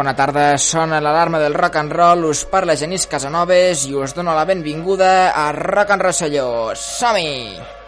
Bona tarda, sona l'alarma del rock and roll, us parla Genís Casanovas i us dono la benvinguda a Rock and Rosselló. Som-hi!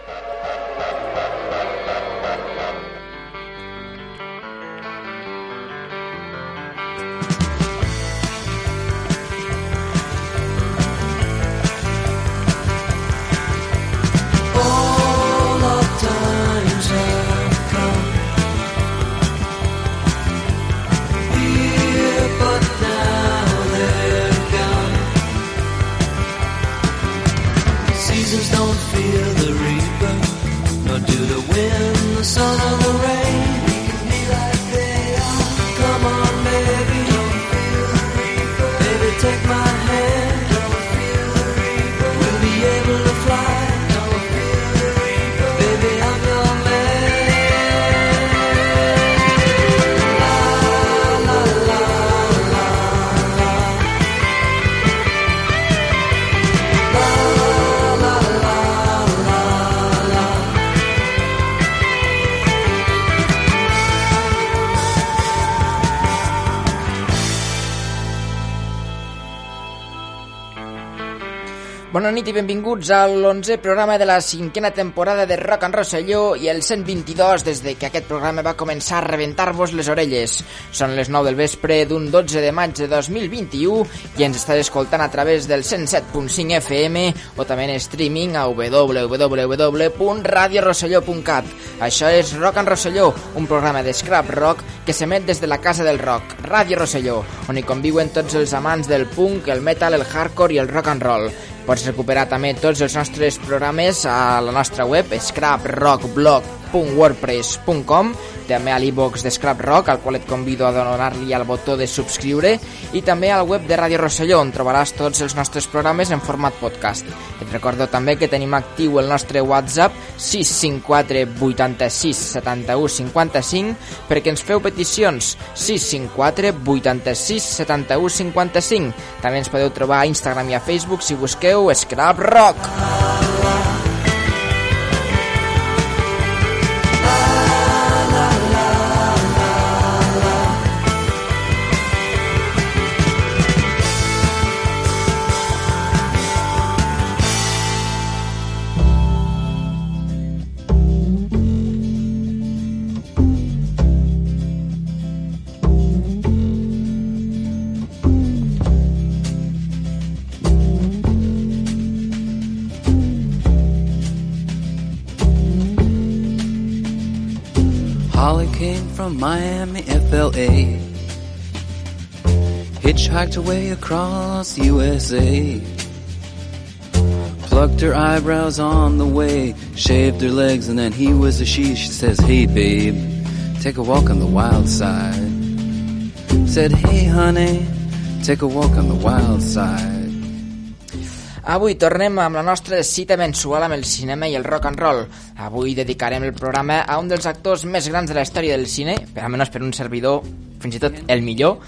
Nit i benvinguts a l'11è programa de la cinquena temporada de Rock and Rosselló i el 122 des de que aquest programa va començar a rebentar-vos les orelles. Són les 9 del vespre d'un 12 de maig de 2021 i ens estàs escoltant a través del 107.5 FM o també en streaming a www.radiorosselló.cat. Això és Rock and Rosselló, un programa de scrap rock que s'emet des de la Casa del Rock, Ràdio Rosselló, on hi conviuen tots els amants del punk, el metal, el hardcore i el rock and roll. Pots recuperar també tots els nostres programes a la nostra web scraprockblog.wordpress.com també a l'e-box de Scrap Rock, al qual et convido a donar-li al botó de subscriure i també al web de Ràdio Rosselló, on trobaràs tots els nostres programes en format podcast. Et recordo també que tenim actiu el nostre WhatsApp 654 86 71 55 perquè ens feu peticions 654 86 71 55 també ens podeu trobar a Instagram i a Facebook si busqueu Scrap Rock Holly Hitchhiked her way across USA. Plucked her eyebrows on the way, shaved her legs, and then he was a she. She says, Hey babe, take a walk on the wild side. Said, Hey honey, take a walk on the wild side. Avui tornem amb la nostra cita mensual amb el cinema i el rock and roll. Avui dedicarem el programa a un dels actors més grans de la història del cine, almenys per un servidor, fins i tot el millor,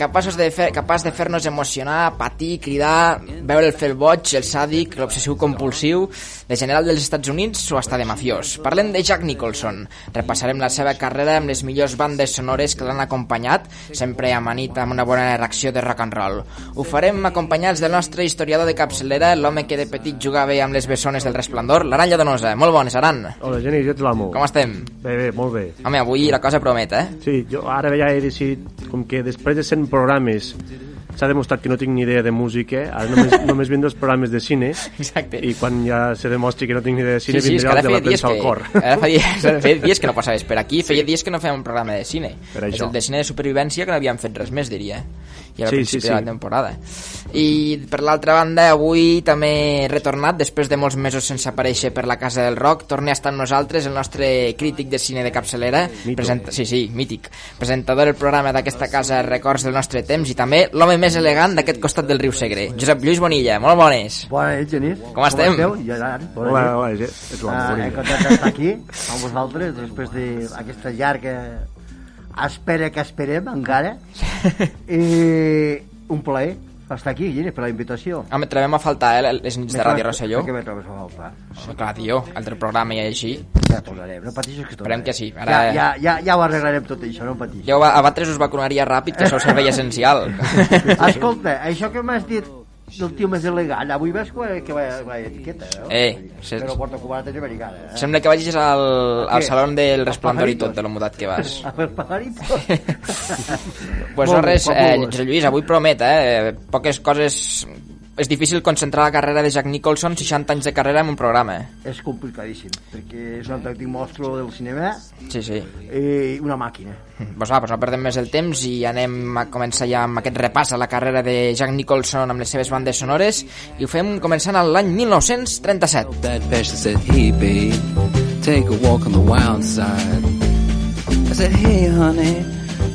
capaços de fer, capaç de fer-nos emocionar, patir, cridar, veure'l fer el boig, el sàdic, l'obsessiu compulsiu, de general dels Estats Units o hasta de mafiós. Parlem de Jack Nicholson. Repassarem la seva carrera amb les millors bandes sonores que l'han acompanyat, sempre amanit amb una bona reacció de rock and roll. Ho farem acompanyats del nostre historiador de capçalera, l'home que de petit jugava amb les bessones del resplendor, l'Aran Lladonosa. Molt bones, Aran. Hola, Genís, jo ets l'amo. Com estem? Bé, bé, molt bé. Home, avui la cosa promet, eh? Sí, jo ara ja he decidit, com que després de 100 programes s'ha demostrat que no tinc ni idea de música, ara només, només vindré els programes de cine, Exacte. i quan ja se demostri que no tinc ni idea de cine, sí, sí, és ara els de la dies premsa al cor. ara feia, feia dies que no passaves per aquí, feia dies que no fèiem un programa de cine. Per És això. el de cine de supervivència que no havíem fet res més, diria. I al Sí, principi sí, de la sí. temporada. I per l'altra banda, avui també he retornat, després de molts mesos sense aparèixer per la Casa del Rock, torna a estar amb nosaltres el nostre crític de cine de capçalera, Mito. presenta, sí, sí, mític, presentador del programa d'aquesta casa Records del nostre temps i també l'home més elegant d'aquest costat del riu Segre, Josep Lluís Bonilla, molt bones. Bona nit, Genís. Com estem? esteu? Jo, Jan, bona Hola, nit. hola, ets ets l'amo. Ah, Bonilla. encantat d'estar aquí amb vosaltres després d'aquesta llarga espera que esperem encara i un plaer estar aquí, Guille, per la invitació. Home, trobem a faltar, eh, les nits de Ràdio Rosselló. Per què me trobes a faltar? Sí, clar, tio, altre programa i així. Ja tornarem, no pateixis que Esperem tornarem. que sí, ara- Ja, ja, ja, ja ho arreglarem tot això, no pateixis. Jo a vosaltres us vacunaria ràpid, que sou servei essencial. Escolta, això que m'has dit del tio més elegant, avui ves que, que va, va etiqueta, no? Eh, sí. Però porta cubata americana, eh? Sembla que vagis al, al Què? saló del resplendor i tot, pajaritos? de lo mudat que vas. A fer pajarito. Pues no res, eh, Lluís, avui promet, eh? Poques coses... És difícil concentrar la carrera de Jack Nicholson, 60 anys de carrera en un programa. és complicadíssim, perquè és un autèntic monstru del cinema Sí, sí. i una màquina. Pues va, pues no perdem més el temps i anem a començar ja amb aquest repàs a la carrera de Jack Nicholson amb les seves bandes sonores i ho fem començant l'any 1937. That fashion said, hey babe, take a walk on the wild side. I said, hey honey,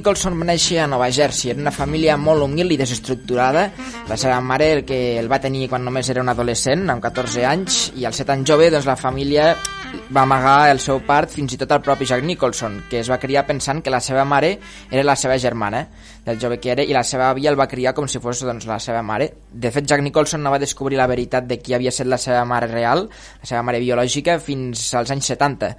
Nicholson va néixer a Nova Jersey, era una família molt humil i desestructurada. La seva mare, el que el va tenir quan només era un adolescent, amb 14 anys, i al ser tan jove, doncs la família va amagar el seu part fins i tot al propi Jack Nicholson, que es va criar pensant que la seva mare era la seva germana, del jove que era, i la seva àvia el va criar com si fos doncs, la seva mare. De fet, Jack Nicholson no va descobrir la veritat de qui havia estat la seva mare real, la seva mare biològica, fins als anys 70.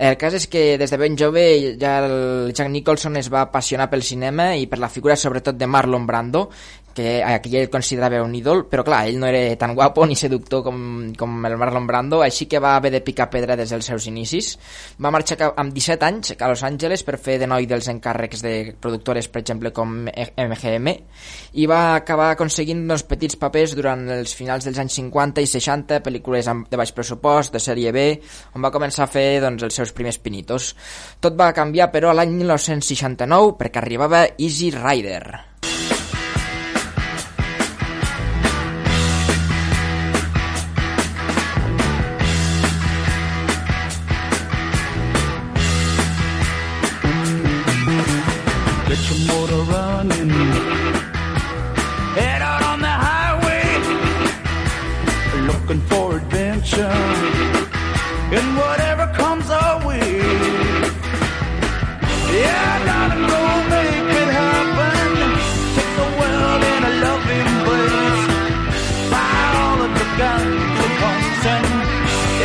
El cas és que des de ben jove ja el Jack Nicholson es va apassionar pel cinema i per la figura sobretot de Marlon Brando, que aquí ell considerava un ídol, però clar, ell no era tan guapo ni seductor com, com el Marlon Brando, així que va haver de picar pedra des dels seus inicis. Va marxar amb 17 anys a Los Angeles per fer de noi dels encàrrecs de productores, per exemple, com MGM, i va acabar aconseguint uns petits papers durant els finals dels anys 50 i 60, pel·lícules de baix pressupost, de sèrie B, on va començar a fer doncs, els seus primers pinitos. Tot va canviar, però, l'any 1969, perquè arribava Easy Rider. Running. Head out on the highway. Looking for adventure. And whatever comes our way. Yeah, darling, go make it happen. Take the world in a loving embrace. Fire all of the guns and pumps and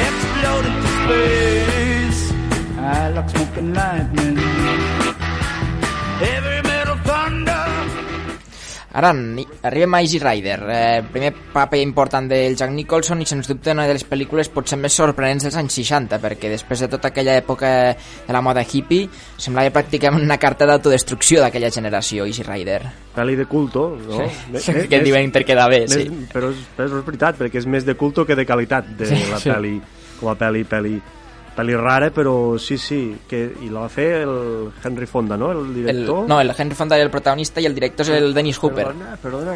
explode into space. I like smoking lightning. Ara arribem a Easy Rider, eh, primer paper important del Jack Nicholson i sens dubte una de les pel·lícules potser més sorprenents dels anys 60 perquè després de tota aquella època de la moda hippie semblava pràcticament una carta d'autodestrucció d'aquella generació Easy Rider Pel·li de culto, no? Me- me- que més- diuen interquedar bé, més- sí. Però, és, però és veritat, perquè és més de culto que de qualitat de Sí, la sí. pel·li, com a pel·li, pel·li, pel·li rara, però sí, sí, que, i la va fer el Henry Fonda, no? El el, director. no, el Henry Fonda era el protagonista i el director és el Dennis Hooper Perdona, perdona.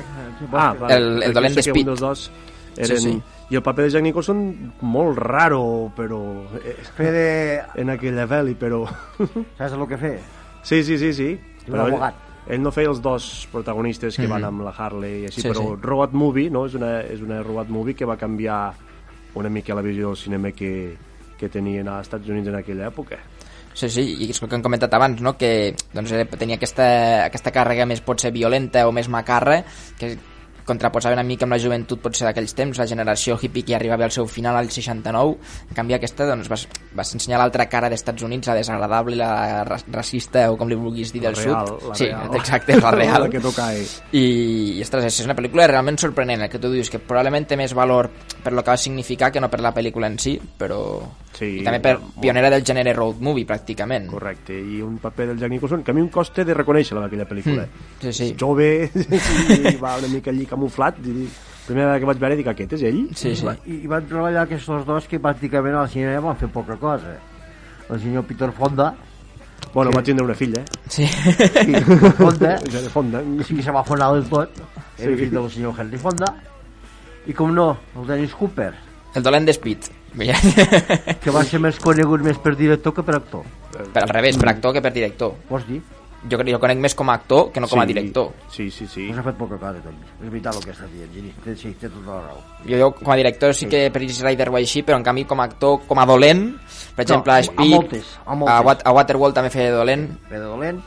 Ah, vale. el- el dolent d'Speed. un dels dos eren... Sí, sí. I el paper de Jack Nicholson, molt raro, però... eh, Fer de... En aquella pel·li, però... Saps el que fer? sí, sí, sí, sí. Un Però ell, ell no feia els dos protagonistes que Mhm. van amb la Harley i així, Sí, però sí. Road Movie, no? És una, és una Road Movie que va canviar una mica la visió del cinema que, que tenien als Estats Units en aquella època. Sí, sí, i és el que hem comentat abans, no? que doncs, eh, tenia aquesta, aquesta càrrega més potser violenta o més macarra, que contraposava una mica amb la joventut potser d'aquells temps, la generació hippie que arribava al seu final al 69, en canvi aquesta doncs, vas, vas ensenyar l'altra cara dels Estats Units, la desagradable, la ra- racista o com li vulguis dir La del real, sud. la sí, real. exacte, la real. la que toca. I, i ostres, és una pel·lícula realment sorprenent, el que tu dius, que probablement té més valor per lo que va significar que no per la pel·lícula en si, però... Sí, I també per pionera del gènere road movie, pràcticament. Correcte, i un paper del Jack Nicholson que a mi em costa de reconèixer-la d'aquella pel·lícula. Mm, sí, sí. Jove, i va una mica allí camuflat, i primera vegada que vaig veure dic, aquest és ell? Sí, sí. I, I van treballar aquests dos que pràcticament al cinema van fer poca cosa. El senyor Peter Fonda, Bueno, va tindre una filla, eh? Sí. Sí, Fonda, fonda. sí que se va fonar del tot, era fill del senyor Henry Fonda, i com no, el Dennis Cooper, El dolent d'Espit. Que va ser més conegut més per director que per actor. per al revés, per actor que per director. Vols dir? Jo, crec- jo conec més com a actor que no com a Sí, director. Sí, sí, sí. Pues ha fet poca cosa, també. És veritat el que estàs dient, Gini. Té, sí, té tota la raó. Jo, jo com a director sí que per Easy Rider ho així, però en canvi com a actor, com a dolent, per exemple, No, a a Speed, moltes, a moltes. a, Wat a Waterworld també feia de dolent. De dolent.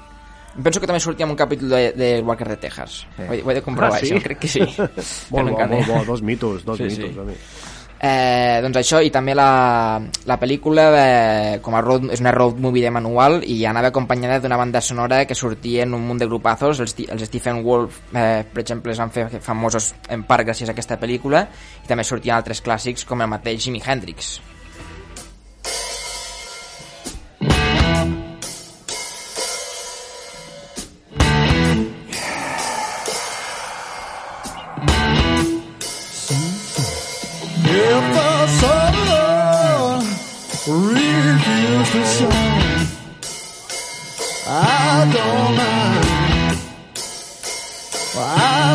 Penso que també sortia en un capítol de, de Walker de Texas. Sí. Ho, he, ho he de comprovar, Ah, sí? això, crec que sí. Molt bo, molt bo, dos mitos, dos Sí, sí, sí. mitos. Sí. Eh, doncs això, i també la, la pel·lícula eh, com a road, és una road movie de manual i anava acompanyada d'una banda sonora que sortia en un munt de grupazos. Els, els Stephen Wolf, eh, per exemple es van fer famosos en part gràcies a aquesta pel·lícula i també sortien altres clàssics com el mateix Jimi Hendrix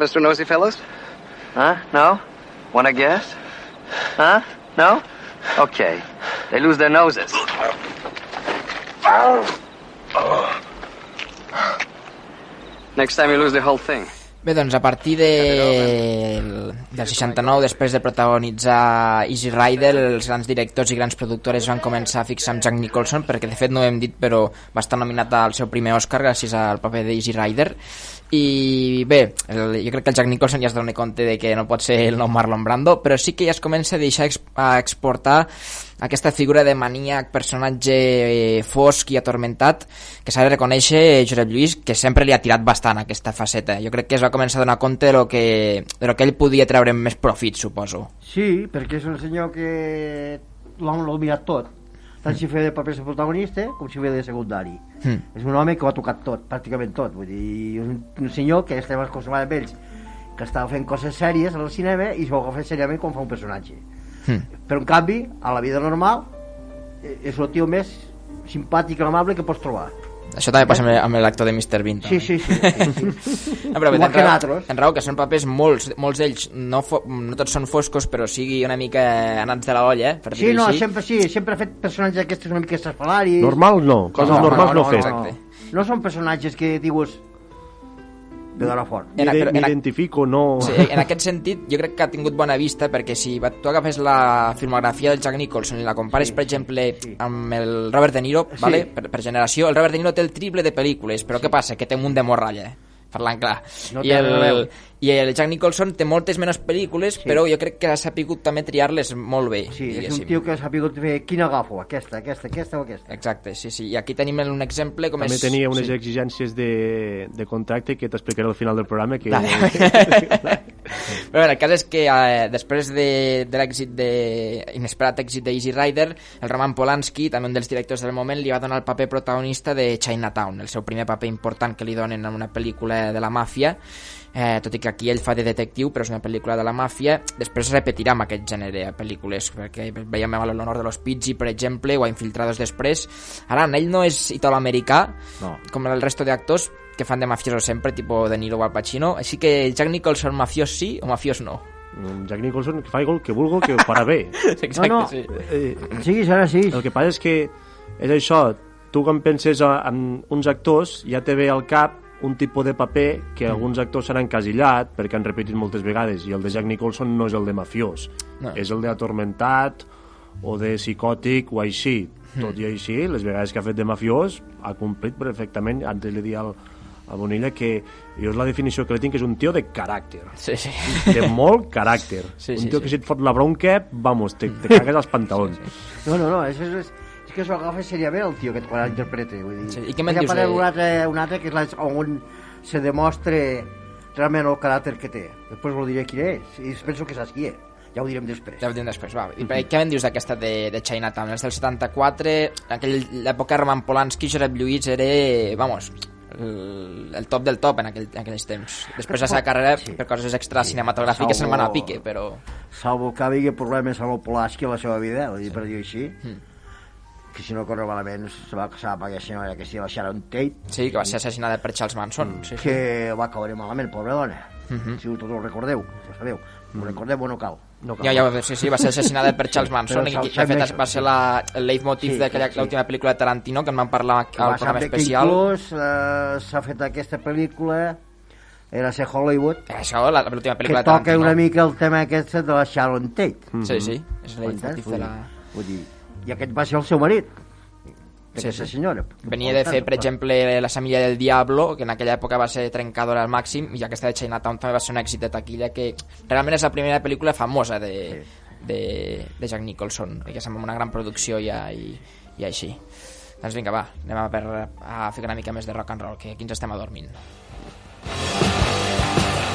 To nosy fellows? Huh? No? Wanna guess? Huh? No? Okay. They lose their noses. Next time you lose the whole thing. Bé, doncs a partir de... del 69, després de protagonitzar Easy Rider, els grans directors i grans productores van començar a fixar amb Jack Nicholson, perquè de fet no ho hem dit, però va estar nominat al seu primer Oscar gràcies al paper d'Easy Rider. I bé, el, jo crec que el Jack Nicholson ja es dona compte de que no pot ser el nou Marlon Brando, però sí que ja es comença a deixar ex a exportar aquesta figura de maníac, personatge eh, fosc i atormentat, que s'ha de reconèixer Josep Lluís, que sempre li ha tirat bastant aquesta faceta. Jo crec que es va començar a donar compte de lo que, de lo que ell podia treure més profit, suposo. Sí, perquè és un senyor que l'ha mirat tot. Tant si feia de paper de protagonista com si feia de secundari. Mm. És un home que ho ha tocat tot, pràcticament tot. Vull dir, un, un senyor que estem acostumat amb ells, que estava fent coses sèries al cinema i es veu agafar seriament quan fa un personatge. Mm. Però en canvi, a la vida normal, eh, és el tio més simpàtic i amable que pots trobar. Això també passa amb, l'actor de Mr. Bean. Sí, també. sí, sí. sí, sí. No, però Igual tens que nosaltres. tens raó, que són papers molts, molts d'ells, no, no tots són foscos, però sigui una mica anats de la olla, eh, per Sí, dir-ho no, així. sempre sí, sempre ha fet personatges aquests una mica estrafalaris. Normal no, coses No, normals no, no, no, fer. exacte. No són personatges que dius de dona fort. M'identifico, no... Sí, en aquest sentit, jo crec que ha tingut bona vista perquè si va- tu agafes la filmografia del Jack Nicholson i la compares, Sí, per exemple, sí. amb el Robert De Niro, Sí. vale? per, per generació, el Robert De Niro té el triple de pel·lícules, però què passa? Que té un munt de morralla. parlant clar. No I, el. I el Jack Nicholson té moltes menys pel·lícules, sí. però jo crec que ha sapigut també triar-les molt bé. Sí, és diguéssim. un tio que ha sabut fer quina agafo, aquesta, aquesta, aquesta o aquesta. Exacte, sí, sí. I aquí tenim un exemple com També és... tenia unes sí. exigències de, de contracte que t'explicaré al final del programa que... Però bé, el cas és que eh, després de, de l'èxit de inesperat èxit de Easy Rider, el Roman Polanski, també un dels directors del moment, li va donar el paper protagonista de Chinatown, el seu primer paper important que li donen en una pel·lícula de la màfia, eh, tot i que aquí ell fa de detectiu, però és una pel·lícula de la màfia. Després es repetirà amb aquest gènere de pel·lícules, perquè veiem a l'honor de los Pidgey, per exemple, o a Infiltrados després. Ara, ell no és italo-americà, No. com el resto de actors que fan de mafioso sempre, tipo De Niro o Al Pacino, així que Jack Nicholson mafiós sí o mafiós no. Jack Nicholson que fa el que vulgui que ho farà bé. Exacte, no. sí. Eh, Sí, serà sí. el que passa és que és això, tu quan penses a- en uns actors ja te ve al cap un tipus de paper que alguns actors s'han encasillat perquè han repetit moltes vegades i el de Jack Nicholson no és el de mafiós. No. és el d'atormentat o de psicòtic o així. Tot i així, les vegades que ha fet de mafiós ha complit perfectament. Antes li dia al, a Bonilla que jo és la definició que li tinc que és un tio de caràcter. Sí, sí. de molt caràcter. Sí, un sí, tio sí. que si et fot la bronca vamos, te, te cagues als pantalons. No, no, no, és, és, és que s'ho agafa seriament el tio que quan l'interpreta. Vull dir. Sí, i què me'n dius Un altre, un altre que és la, on se demostra realment el caràcter que té. Després ho diré qui és, i penso que saps qui és. Ja ho direm després. Ja ho direm després, va. I per, què me'n dius d'aquesta de, de Chinatown? És del 74, en aquell, l'època Roman Polanski, Josep Lluís era, vamos, el, el top del top en, aquell, en aquells temps. Després de la seva carrera, Sí. per coses extra cinematogràfiques, se'n va anar a pique, però... Salvo que havia problemes amb el Polaski a la seva vida, dir, per dir així. Mm. Que si no corre malament se va casar amb aquella senyora que diu la Sharon Tate, Sí, que va ser assassinada per Charles Manson. Sí, sí. que va caure malament, pobra dona. Mhm. Si tots ho recordeu, ho sabeu. Ho recordeu o no cal? no cal. Ja, ja, sí, sí, va ser assassinada per Charles Manson i, de fet, va ser la, el leitmotiv Sí, d'aquella sí. l'última pel·lícula de Tarantino que en vam parlar Que al va programa que especial. inclús eh, s'ha fet aquesta pel·lícula era ser Hollywood Això, la- l'última que pel·lícula de toca una mica el tema aquest de la Sharon Tate Sí, sí, és el leitmotiv de la... vull dir, i aquest va ser el seu marit Sí, sí. senyora Venia de fer, per exemple, La família del Diablo, que en aquella època va ser trencadora al màxim, i aquesta de Chinatown també va ser un èxit de taquilla, que realment és la primera pel·lícula famosa de, de, de Jack Nicholson, i que sembla una gran producció ja, i, i així. Doncs vinga, va, anem a, per, a fer una mica més de rock and roll, que aquí ens estem adormint. Somebody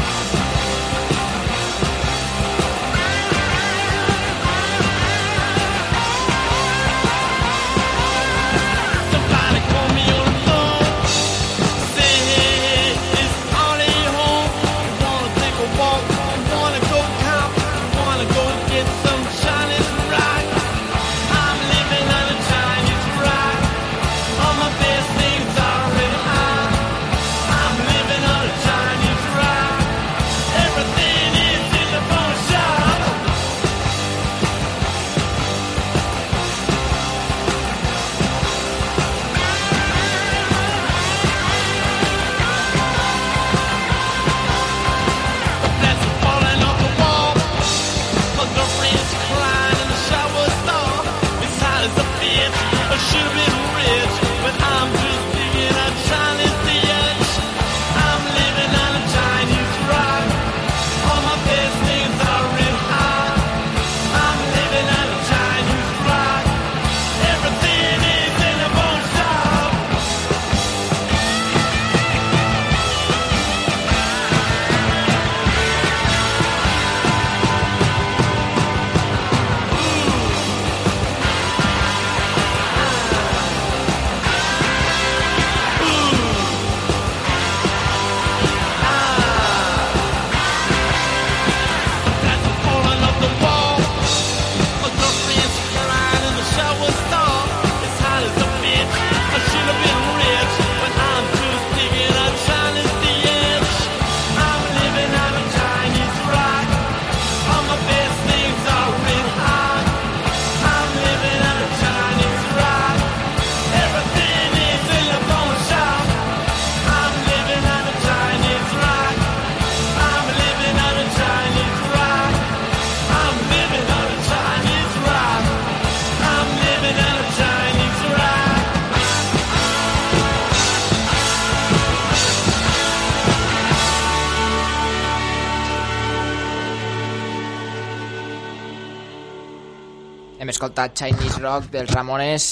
escoltat Chinese Rock dels Ramones.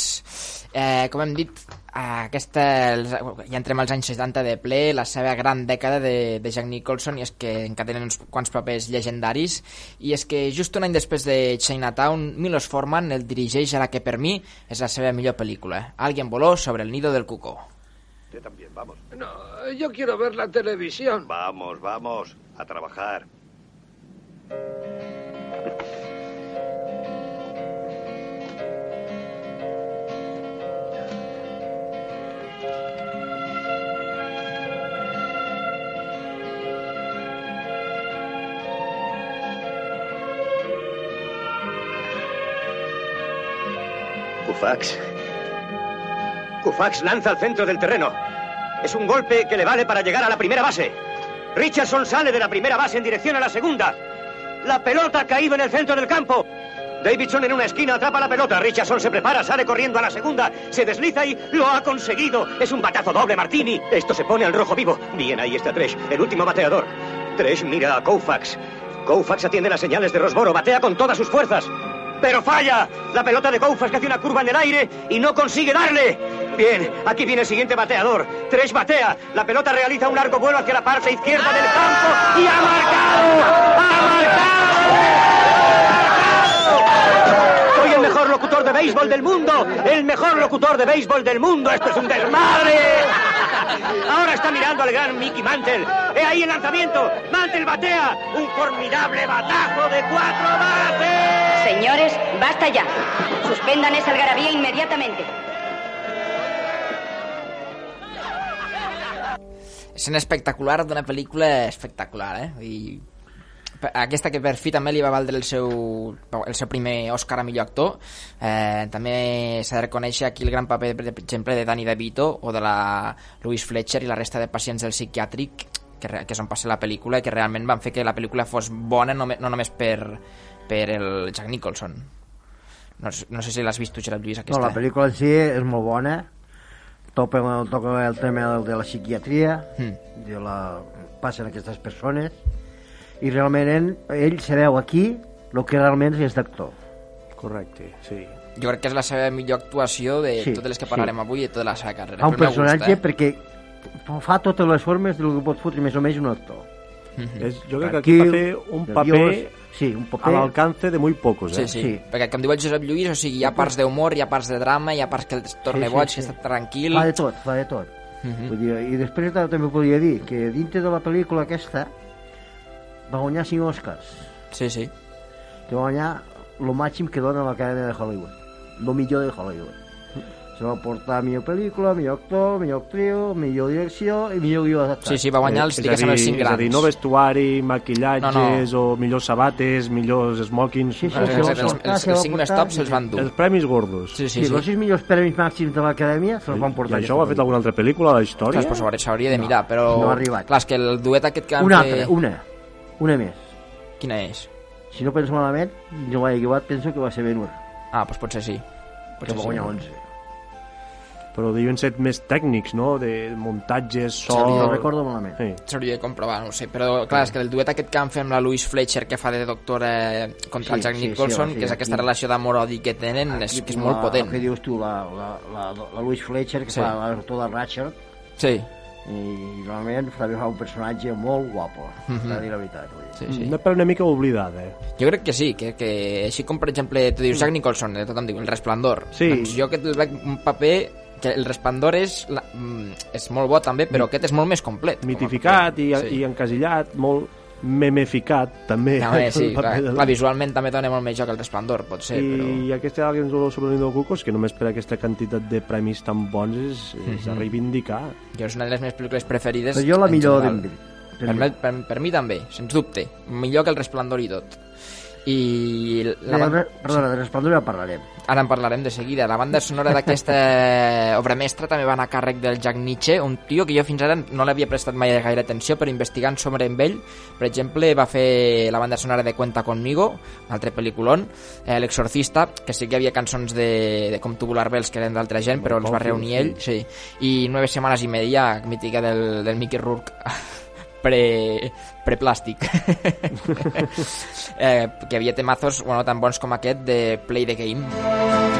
Eh, com hem dit, aquesta, ja entrem als anys 70 de ple, la seva gran dècada de, de Jack Nicholson, i és que encadenen uns quants papers llegendaris, i és que just un any després de Chinatown, Milos Forman el dirigeix a la que per mi és la seva millor pel·lícula, Alguien voló sobre el nido del cuco. Usted también, vamos. No, yo quiero ver la televisión. Vamos, vamos, a trabajar. Kufax. Kufax lanza al centro del terreno. Es un golpe que le vale para llegar a la primera base. Richardson sale de la primera base en dirección a la segunda. La pelota ha caído en el centro del campo. Davidson en una esquina atrapa la pelota. Richardson se prepara, sale corriendo a la segunda. Se desliza y lo ha conseguido. Es un batazo doble, Martini. Esto se pone al rojo vivo. Bien, ahí está Tresh, el último bateador. Tresh mira a Koufax. Koufax atiende las señales de Rosboro. Batea con todas sus fuerzas. Pero falla. La pelota de Koufax que hace una curva en el aire y no consigue darle. Bien, aquí viene el siguiente bateador. Tresh batea. La pelota realiza un largo vuelo hacia la parte izquierda del campo y ha marcado. ¡Ha marcado! Soy el mejor locutor de béisbol del mundo. El mejor locutor de béisbol del mundo. Esto es un desmadre. Ahora está mirando al gran Mickey Mantle. He ahí el lanzamiento. Mantle batea. Un formidable batazo de cuatro bases. Señores, basta ya. Suspendan esa algarabía inmediatamente. Escena espectacular d'una pel·lícula espectacular, eh? Aquesta que per fi també li va valdre el seu, el seu primer Oscar a millor actor eh, també s'ha de reconèixer aquí el gran paper per exemple de Danny DeVito o de la Louise Fletcher i la resta de pacients del psiquiàtric que, que són passa la pel·lícula i que realment van fer que la pel·lícula fos bona no, no només per, per el Jack Nicholson no, no sé si l'has vist tu Gerard Lluís No, aquesta la pel·lícula en si és molt bona. Toca, toca el tema de la psiquiatria, Mm. de la passen aquestes persones, i realment ell, ell se veu aquí el que realment és d'actor. Correcte, sí. jo crec que és la seva millor actuació de Sí, totes les que sí. parlarem avui i de tota la seva carrera Fa un Però me gusta, personatge eh? perquè fa totes les formes del que pot fotre més o menys un actor. És, jo crec que aquí va fer un paper nerviós, sí, un paper a l'alcance de muy pocos, eh? Sí, sí, perquè com diu el Josep Lluís, o sigui, hi ha parts d'humor, hi ha parts de drama, hi ha parts que el torna Sí, sí, boig, sí. que està tranquil... Fa de tot, fa de tot. Mhm. Vull dir, I després ta- també podria dir que dintre de la pel·lícula aquesta va guanyar 5 Oscars. Sí, sí. Que va guanyar el màxim que dona l'Acadèmia de Hollywood. El millor de Hollywood. Se va portar millor pel·lícula, millor actor, millor actriu, millor direcció i millor guió adaptat. Sí, sí, va guanyar els, a diguéssim, els dir, cinc és a grans. dir, no vestuari, maquillatges No, o millors sabates, millors smokings... Sí, sí, va els, els, els, se va els cinc més portar tops se'ls van dur. Els premis gordos. Sí, Sí, sí, sí, els sí. sis millors premis màxims de l'Acadèmia se'ls van portar. I això ho ha fet alguna altra pel·lícula a la història? Ostres, pues s'hauria de mirar, però... no ha arribat. Clar, és que el duet aquest que van Una altra, una. Una més. Quina és? Si no penso malament, no m'he equivocat, penso que va ser Ben-Hur, Ah, doncs potser sí. que Potser va sí. guanyar 11. Però deuen ser més tècnics, no? De muntatges, so... Sí, no recordo malament. Sí. S'hauria de comprovar, no ho sé, però clar, és que el duet aquest que van fer amb la Louise Fletcher que fa de doctora contra Sí, el Jack sí, sí, Nicholson, sí, que és aquí- aquesta relació d'amor-odi que tenen, és, que és molt la, potent. El que dius tu, la, la, la, la Louise Fletcher, que Sí. sí. fa l'actor de Ratchet, Sí, i realment fa un personatge molt guapo, mm. -hmm. dir la veritat. Vull dir. sí, sí. Una pel una mica oblidada, eh? Jo crec que sí, que, que així com per exemple tu dius Jack Nicholson, de tot em diu El Resplendor Sí. doncs jo aquest el veig un paper que el Resplendor és, la, mm, és molt bo també però aquest és molt més complet Mitificat i, paper. i encasillat, molt memeficat, també. També, sí, el paper clar, del- clar, visualment també dona molt més joc el Resplendor, pot ser, però... I aquest Alguien solo sobre el nido del cuco és que només per aquesta quantitat de premis tan bons és, és a Mhm. reivindicar. Jo és una de les meves pel·lícules preferides. Però jo la millor general. d'en Per, per, per, per mi també, sens dubte. Millor que el Resplendor i tot. I la De, banda... perdona, de Resplendor ja parlarem. Ara en parlarem de seguida. La banda sonora d'aquesta obra mestra també va anar a càrrec del Jack Nietzsche, un tio que jo fins ara no l'havia prestat mai gaire atenció, però investigant sobre en ell, per exemple, va fer la banda sonora de Cuenta Conmigo, un altre pel·lículon, eh, L'Exorcista, que sí que havia cançons de, de Com Tubular Bells que eren d'altra gent, però els va reunir ell, sí. I Nueve Semanas y Media, mítica del, del Mickey Rourke, pre, preplàstic. eh, que havia temazos bueno, tan bons com aquest de Play the Game.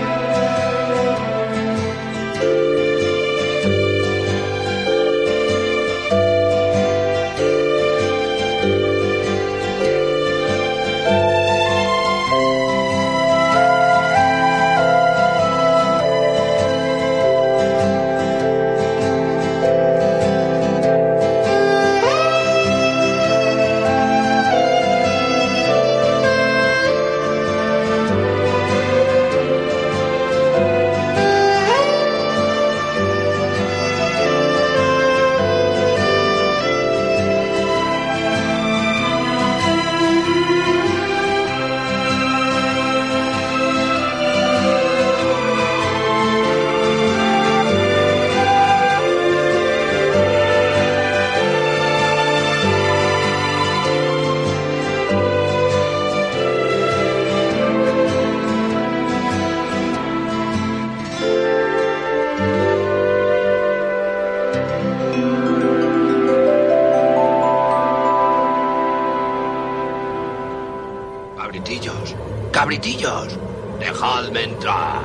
Cabritillos, dejadme entrar.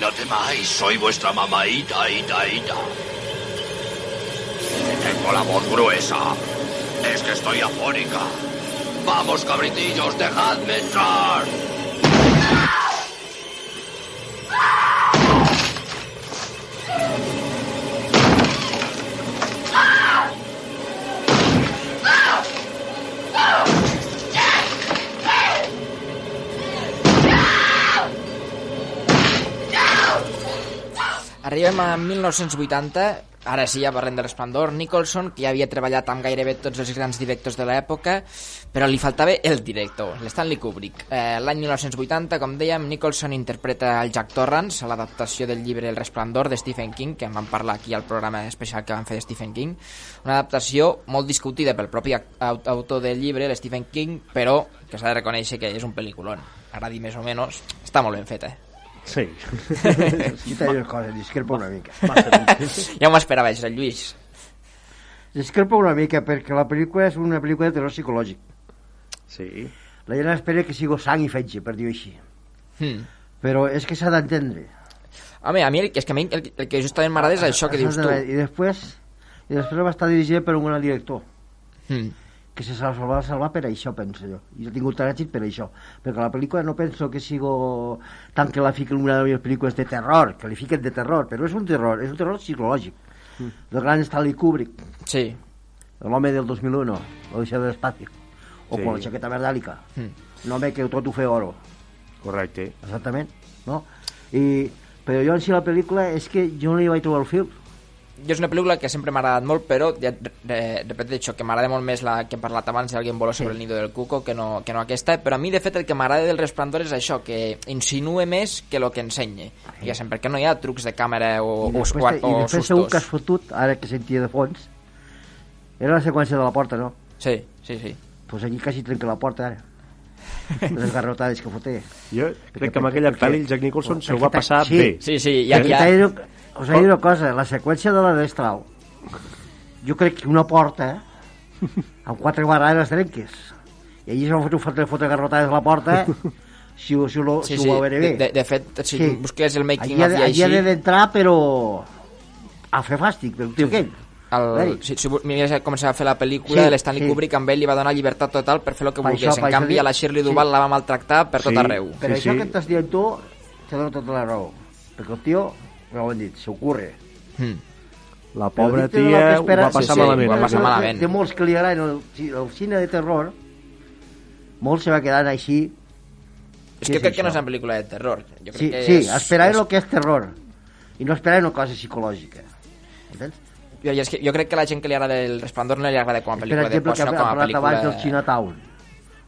No temáis, soy vuestra mamaita, ita, ita. Tengo la voz gruesa. Es que estoy afónica. Vamos, cabritillos, dejadme entrar. Arribem a 1980, ara sí ja parlem de l'Esplendor, Nicholson, que ja havia treballat amb gairebé tots els grans directors de l'època, però li faltava el director, l'Stanley Kubrick. Eh, L'any 1980, com dèiem, Nicholson interpreta el Jack Torrance a l'adaptació del llibre El Resplendor de Stephen King, que en vam parlar aquí al programa especial que vam fer de Stephen King. Una adaptació molt discutida pel propi au- autor del llibre, Stephen King, però que s'ha de reconèixer que és un pel·lículon. Agradi més o menys, està molt ben fet, eh? Sí. Aquí t'he una cosa, discrepo una mica. ja m'ho esperava, això, Lluís. Discrepo una mica perquè la pel·lícula és una pel·lícula de terror psicològic. Sí. La gent espera que sigui sang i fetge, per dir-ho així. Hmm. Però és que s'ha d'entendre. Home, a mi, el, és que a mi el, el que justament m'agrada és això que dius tu. I després, i després va estar dirigida per un gran director Mm. Que se va salvar, per això, penso jo. I ha tingut tant èxit per això. Perquè la pel·lícula no penso que sigui tant que la fiquen una de les pel·lícules de terror, que li fiquen de terror, però és un terror, és un terror psicològic. Mm. Del gran Stanley Kubrick, Sí. l'home del 2001, l'Odissea de l'espacio, o Sí. con la chaqueta verdàlica, Mm. un home que tot ho fe oro. Correcte. Exactament, no? I, però jo en si la pel·lícula és que jo no li vaig trobar el fil. Jo és una pel·lícula que sempre m'ha agradat molt, però ja, re, repeteixo que m'agrada molt més la que hem parlat abans, si alguien voló sobre el nido del cuco, que no, que no aquesta, però a mi, de fet, el que m'agrada del Resplendor és això, que insinue més que el que ensenya. Diguéssim, perquè no hi ha trucs de càmera o, I o, després, o, i o després segur que has sustos. fotut, ara que sentia de fons, era la seqüència de la porta, no? Sí, sí, sí. Pues aquí quasi trenca la porta, ara. Les garrotades que foté. Jo crec que amb aquella pel·li el Jack Nicholson s'ho va passar sí. bé. Sí, sí, i aquí ha... Us he dit una cosa, la seqüència de la destral, jo crec que una porta, amb quatre barrades trenques, i allí s'ha fotut fotre, fotre garrotades a la porta, si, ho- si, ho- Sí, si sí, ho bé. de, de fet, si sí. busques el making Allí ha of de- i allí ha així... d'entrar, però a fer fàstic, pel tio aquell. El, si, si mires com se va fer la pel·lícula Sí, de l'Stanley sí. Kubrick, amb ell li va donar llibertat total per fer el que Per volgués. en canvi, a la Shirley sí. Duval la va maltractar per tot Sí. arreu. Per Sí, això sí. que estàs dient tu, te dono tota la raó. Perquè el tio, ho hem dit, s'ocurre. Mm. La pobra tia ho espera- va passar sí, sí, malament. va passar malament. Té molts que li agraden el, el cine de terror, molts se va quedant així. És que crec que no és això? una pel·lícula de terror. Jo crec Sí, que sí, és, esperaven és, el que és terror. I no esperaven una cosa psicològica. Entens? jo, és que jo crec que a la gent que li agrada el Resplendor no li agrada com a Per pel·lícula de por, que sinó com a parlat abans del pel·lícula... Chinatown.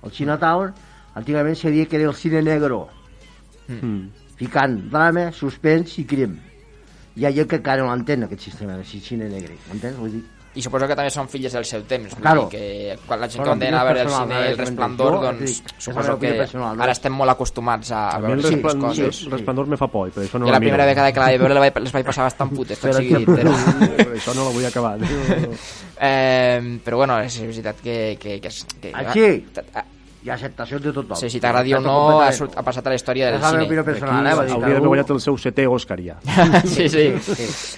El Chinatown, antigament se que era el cine negro, Mm. ficant drama, suspens i crim. Hi ha gent que encara no l'entén, aquest sistema de cine negre. M'entens? Vull dir, I suposo que també són filles del seu temps. Claro. Que quan la gent que condena a veure el cine El eh, Resplendor, jo, doncs dic, suposo que personal, no? ara estem molt acostumats a, a veure aquestes resplandor, coses. el resplendor me fa por, i per això no I la la primera vegada que la vaig veure la vaig- les vaig passar bastant putes, tot Però sigui que- dit. Però, Per això no la vull acabar. eh, però bueno, és veritat que... que, que, que Així, Ha acceptació de tothom. Sí, si t'agradi o no, ha, surt- ha passat a la història del És la meva cine. opinió personal, eh? Hauria d'haver un- guanyat el seu setè Òscar ja. sí, sí.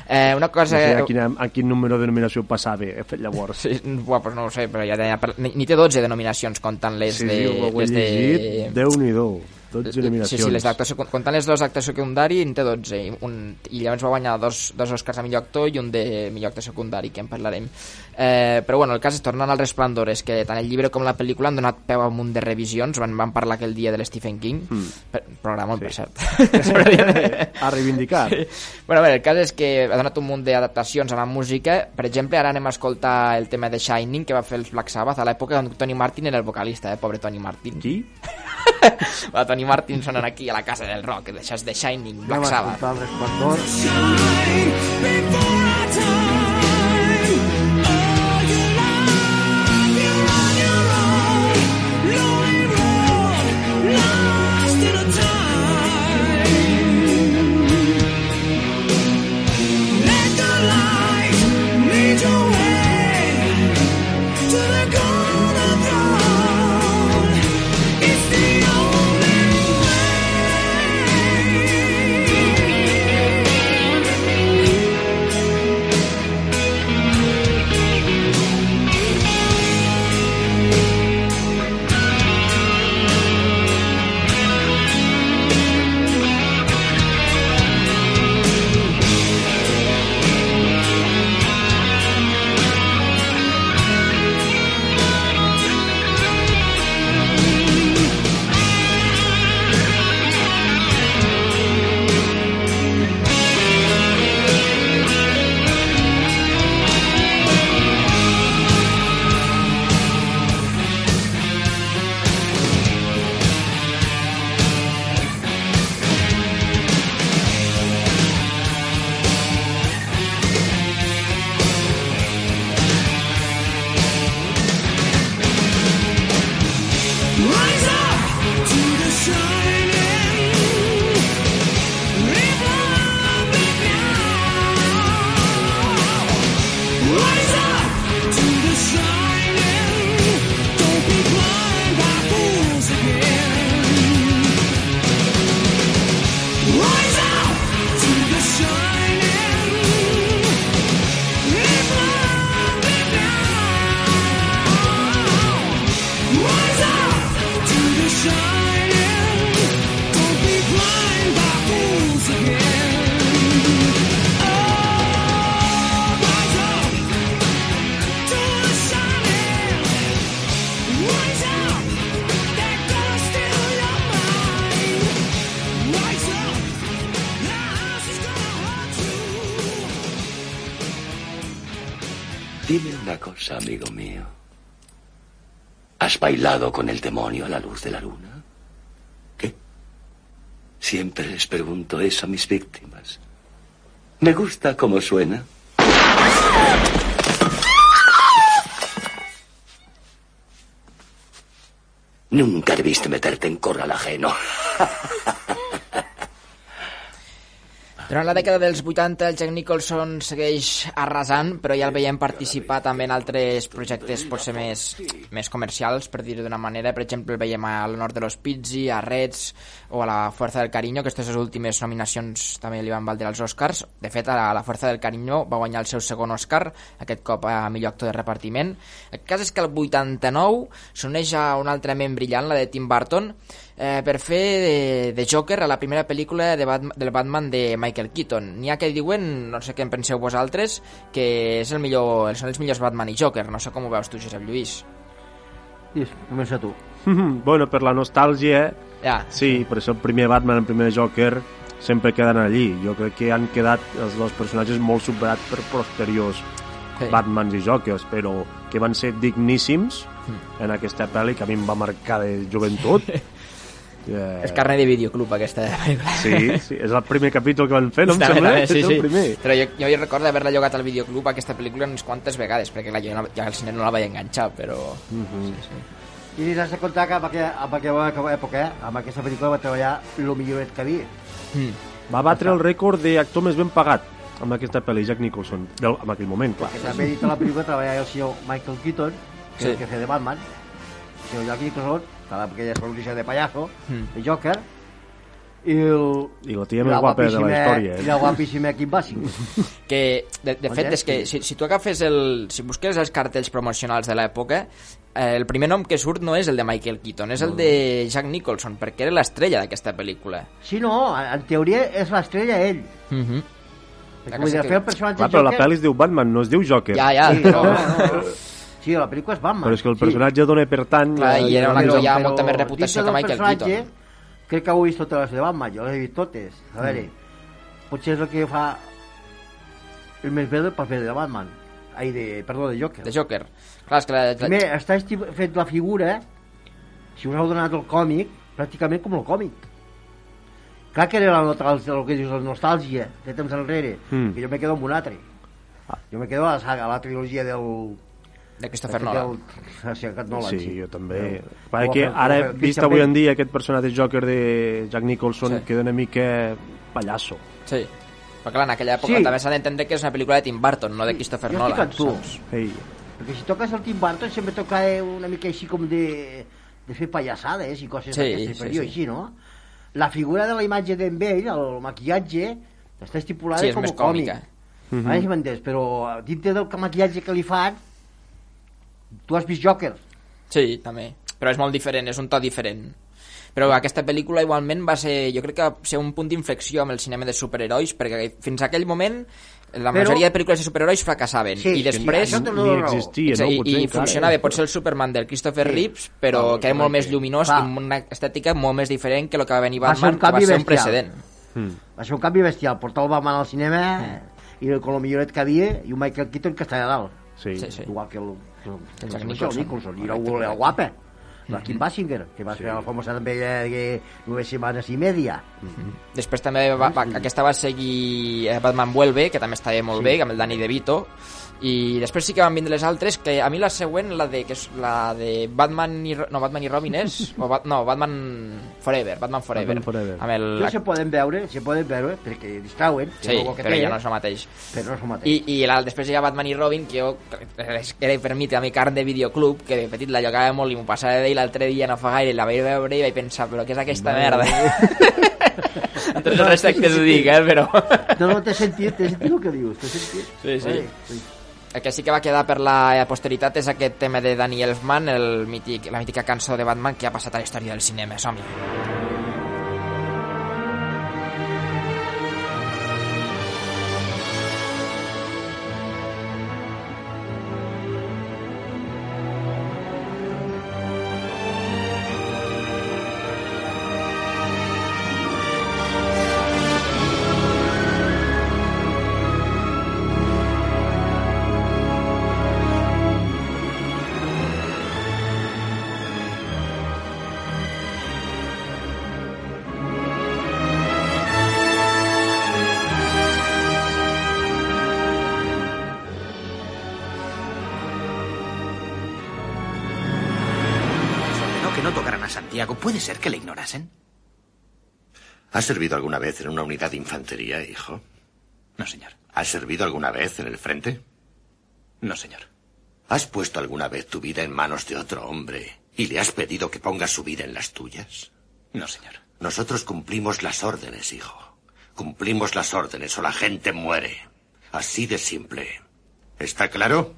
Eh, una No cosa... sé a, quina, a quin número de nominació passava he fet llavors. Sí, buah, pues no ho sé, però ja deia, ni, ni té 12 denominacions comptant les Sí, de... sí, ho he les de... llegit, Déu-n'hi-do, 12 Sí, nominacions. sí, les secu- comptant les dos d'actor secundari en té 12 i, un, i llavors va guanyar dos, dos Oscars a millor actor i un de millor actor secundari que en parlarem eh, però bueno, el cas és tornant al Resplendor és que tant el llibre com la pel·lícula han donat peu a un munt de revisions van, van parlar aquell dia de l'Stephen King Mm. per, programa, sí. per cert a reivindicar. Sí. Bueno, a veure, el cas és que ha donat un munt d'adaptacions a la música. Per exemple, ara anem a escoltar el tema de Shining, que va fer els Black Sabbath a l'època on Tony Martin era el vocalista, eh? Pobre Tony Martin. Qui? Va, Tony Martin sonen aquí a la casa del rock. Això és de Shining, Black Anem a Sabbath. escoltar el resplendor. ¿Has bailado con el demonio a la luz de la luna? ¿Qué? Siempre les pregunto eso a mis víctimas. Me gusta cómo suena. Nunca debiste meterte en corral ajeno. Durant la dècada dels 80 el Jack Nicholson segueix arrasant, però ja el veiem participar també en altres projectes potser més, més comercials, per dir-ho d'una manera. Per exemple, el veiem a l'Honor de los Pizzi, a Reds o a la Fuerza del Cariño, que aquestes últimes nominacions també li van valdre als Oscars. De fet, a la Fuerza del Cariño va guanyar el seu segon Oscar, aquest cop a millor actor de repartiment. El cas és que el 89 s'uneix a un altre ment brillant, la de Tim Burton, eh, per fer de, de Joker a la primera pel·lícula de Batman, del Batman de Michael Keaton. N'hi ha que diuen, no sé què en penseu vosaltres, que és el millor, són els millors Batman i Joker. No sé com ho veus tu, Josep Lluís. I comença tu. bueno, per la nostàlgia, Ja. sí, per això el primer Batman, el primer Joker, sempre queden allí. Jo crec que han quedat els dos personatges molt superats per posteriors Sí. Batmans i Jokers, però que van ser digníssims en aquesta pel·li que a mi em va marcar de joventut. Yeah. És carne de videoclub, aquesta pel·lícula. Sí, sí, és el primer capítol que van fer, no em També, sembla? també, sí, és sí. primer. Però jo, jo hi recordo haver-la llogat al videoclub aquesta pel·lícula unes quantes vegades, perquè clar, jo, no, jo al cine no la vaig enganxar, però... Mhm. sí, sí. I has de comptar que amb aquella, amb aquella època, eh, amb aquesta pel·lícula va treballar el milloret que havia. Mm. Va batre el rècord d'actor més ben pagat amb aquesta pel·li, Jack Nicholson, del, en aquell moment, clar. Que també dit a la pel·lícula treballava el senyor Michael Keaton, que Sí. és el que feia de Batman, el senyor Jack Nicholson, que era aquella sonrisa de payaso, Mm. de Joker, i el... I la tia més guapa de la història, eh? I la guapíssima Kim Basinger. que de, de fet és que si, si tu agafes el si busques els cartells promocionals de l'època eh, el primer nom que surt no és el de Michael Keaton és el de Jack Nicholson perquè era l'estrella d'aquesta pel·lícula Sí, no, en teoria és l'estrella ell. uh -huh. Perquè vull dir, fer el personatge Clar, però la Joker- pel·li es diu Batman, no es diu Joker. Ja, ja, Sí, però... no, no, no. Sí, la pel·lícula és Batman. Però és que el personatge dona per tant... Clar, i era un actor ja amb molta més reputació que Michael Keaton. Crec que ho he vist totes les de Batman, jo les he vist totes. A veure, Mm. potser és el que fa el més bé del paper de Batman. Ai, de, perdó, de Joker. de Joker clar, és que la, la... Primer, està fet la figura, si us heu donat el còmic, pràcticament com el còmic. Clar que era la, nota- el que dius, la nostàlgia de temps enrere, Mm. que jo me quedo amb un altre. Jo me quedo a la saga, a la trilogia del... de Christopher Nolan sí, Nolan, Sí, sí. jo també. Que del- ara, vist avui en dia, aquest personatge Joker de Jack Nicholson Sí. sí. queda una mica pallasso. sí però clar, en aquella època Sí. també s'ha d'entendre que és una pel·lícula de Tim Burton no de Christopher jo Nolan amb tu. Ei, Perquè si toques el Tim Burton sempre toca eh, una mica així com de, de fer pallassades i coses Sí, d'aquestes, sí, per dir-ho sí. així, no? La figura de la imatge d'en Bale, el maquillatge, està estipulada Sí, és com més a còmic. còmica. Mhm. Mm -hmm. m'entens? Però dintre del maquillatge que li fan, tu has vist Joker. Sí, també. Però és molt diferent, és un to diferent. Però aquesta pel·lícula igualment va ser, jo crec que va ser un punt d'inflexió amb el cinema de superherois, perquè fins a aquell moment la Però- majoria de pel·lícules de superherois fracassaven. Sí, I sí, després... dono raó. existia, no? I, Potser i funcionava, pot ser el Superman del Christopher Sí. Reeves, però No, que era molt més lluminós Clar. i amb una estètica molt més diferent que el que va venir Va ser Batman, un que va ser un bestial. precedent. Mm. Va ser un canvi bestial, portar el Batman al cinema i el color milloret que havia i un Michael Keaton que estava a dalt. Sí. Sí, sí. Igual que el, el, el, el Nicholson. Nicholson. I el, el guapa. La Kim Basinger, que va fer la famosa també de, nueve setmanes i media. Després també va, va, aquesta va seguir eh, Batman Vuelve, que també estava molt Sí. bé, amb el Danny DeVito, i després sí que van vindre les altres, que a mi la següent, la de, que és la de Batman i, no, Batman i Robin és, o Bat, no, Batman Forever, Batman Forever, Batman Forever. amb el, Jo se poden veure, se poden veure, perquè distrauen, que sí, que però té, ja no és el mateix. però no és el mateix. I, i la, després hi ha Batman i Robin, que jo, era per mi també carn de videoclub, que de petit la jugava molt i m'ho passava d'ell l'altre dia no fa gaire, la vaig veure i vaig pensar, però què és aquesta merda? Amb tot el respecte t'ho dic, eh, però... No, no, t'he sentit, t'he sentit el que dius, t'he sentit. Sí, sí. Vale, sí. El que sí que va quedar per la posteritat és aquest tema de Danny Elfman, el mític, la mítica cançó de Batman que ha passat a la història del cinema. som ¿Puede ser que le ignorasen? ¿Has servido alguna vez en una unidad de infantería, hijo? No, señor. ¿Has servido alguna vez en el frente? No, señor. ¿Has puesto alguna vez tu vida en manos de otro hombre y le has pedido que ponga su vida en las tuyas? No, señor. Nosotros cumplimos las órdenes, hijo. Cumplimos las órdenes o la gente muere. Así de simple. ¿Está claro?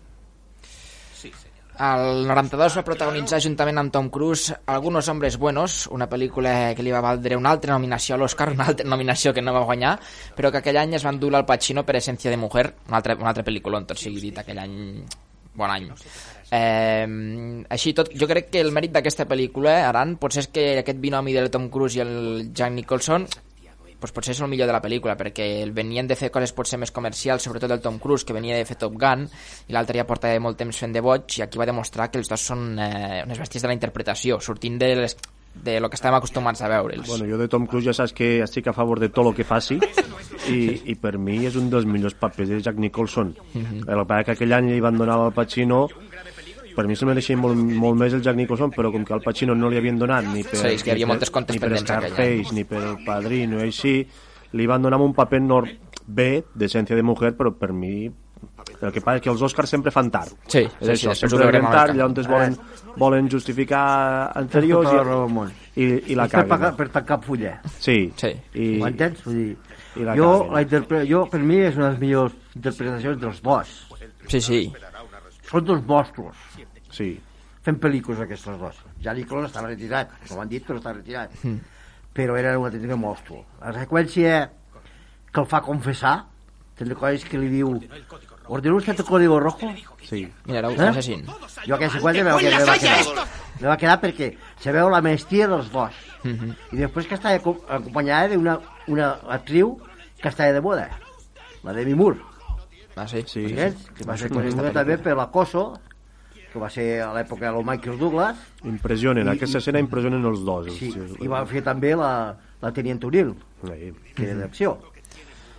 El 92 va protagonitzar juntament amb Tom Cruise Algunos hombres buenos, una pel·lícula que li va valdre una altra nominació a l'Oscar, una altra nominació que no va guanyar, però que aquell any es van dur al Pacino per Essència de Mujer, una altra, una altra pel·lícula, tot sigui dit, aquell any... Bon any. Eh, així tot, jo crec que el mèrit d'aquesta pel·lícula, Aran, potser és que aquest binomi del Tom Cruise i el Jack Nicholson pues potser és el millor de la pel·lícula perquè el venien de fer coses potser més comercials sobretot el Tom Cruise que venia de fer Top Gun i l'altre ja portava molt temps fent de boig i aquí va demostrar que els dos són eh, unes bèsties de la interpretació sortint de les de lo que estem acostumats a veure'ls. Bueno, jo de Tom Cruise ja saps que estic a favor de tot el que faci i, i per mi és un dels millors papers de Jack Nicholson. Mhm. El que passa que aquell any li van donar al Pacino per mi se'l mereixia molt, molt més el Jack Nicholson, però com que al Pacino no li havien donat ni per, Sí, és que hi havia ni per, ni per Scarface, ni per El Padrino i així, li van donar un paper nor bé, d'essència de mujer, però per mi el que passa és que els Oscars sempre fan tard. Sí, és sí, això, sí, sempre una tard, llavors volen, volen justificar anteriors i, i, i la per, caguen. pagar- per tancar fulla. Sí. sí. I, Ho entens? Vull dir, I la jo, la interpre... jo, per mi, és una de les millors interpretacions dels dos. Sí, sí. Són dos monstruos. Sí. Fent pel·lícules aquests dos. Ja Nicholson estava retirat, no ho han dit, però està retirat. Mm. Però era un autèntic monstru. La seqüència que el fa confessar, te'n recordes que li diu ordena usted el código rojo? Sí. Mira, era un Eh? assassín. Jo aquesta seqüència me va, quedar, me va quedar. Me va quedar perquè se veu la mestia dels dos. Mhm. I després que estava acom- acompanyada d'una una actriu que estava de moda, la Demi Moore. Ah, sí? Sí. Saps? Que va ser Sí, coneguda també per l'acoso, que va ser a l'època del Michael Douglas, Impressionen, I- aquesta escena impressionen els dos. sí, i va fer també la, la Teniente O'Neill, Sí. que era d'acció.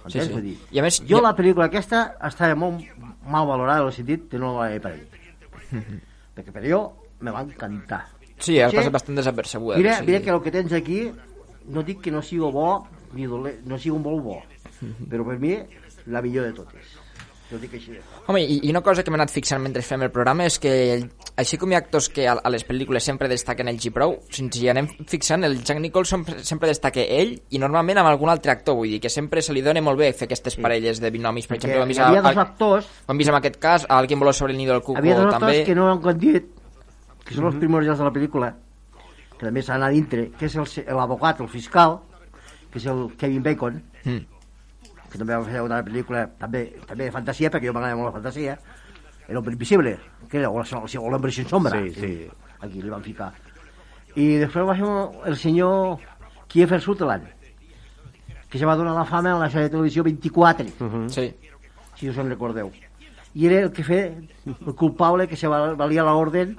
Sí, sí. Dir, I a més, jo jo- la pel·lícula aquesta estava molt mal valorada en el sentit que no l'he parit. Perquè per jo me va encantar. Sí, has passat bastant desapercebuda. Mira, sí. mira que el que tens aquí no dic que no sigui bo ni dolent, no sigui un molt bo, però per mi la millor de totes. Jo dic així. Home, i, i una cosa que m'he anat fixant mentre fem el programa és que, el, així com hi ha actors que a, a les pel·lícules sempre destaquen ells i prou, si ens hi anem fixant, el Jack Nicholson sempre destaca ell i normalment amb algun altre actor, vull dir que sempre se li dona molt bé fer aquestes parelles de binomis. Per exemple, hi vist, havia dos actors, ho hem vist en aquest cas, a Alguien voló sobre el nido del cuco havia dos actors també. que no han dit, que són els primordials de la pel·lícula, que també s'han a dintre, que és el l'abogat, el fiscal, que és el Kevin Bacon, Mm. Que també va fer una pel·lícula també, també de fantasia, perquè jo m'agrada molt la fantasia, El hombre invisible, que era, o l'hombre sin sombra. Sí, sí. Aquí li van ficar. I després va ser el senyor Kiefer Sutherland, que se va donar la fama en la sèrie de televisió 24, Sí. si us en recordeu. I era el que feia el culpable que se val- valia l'ordre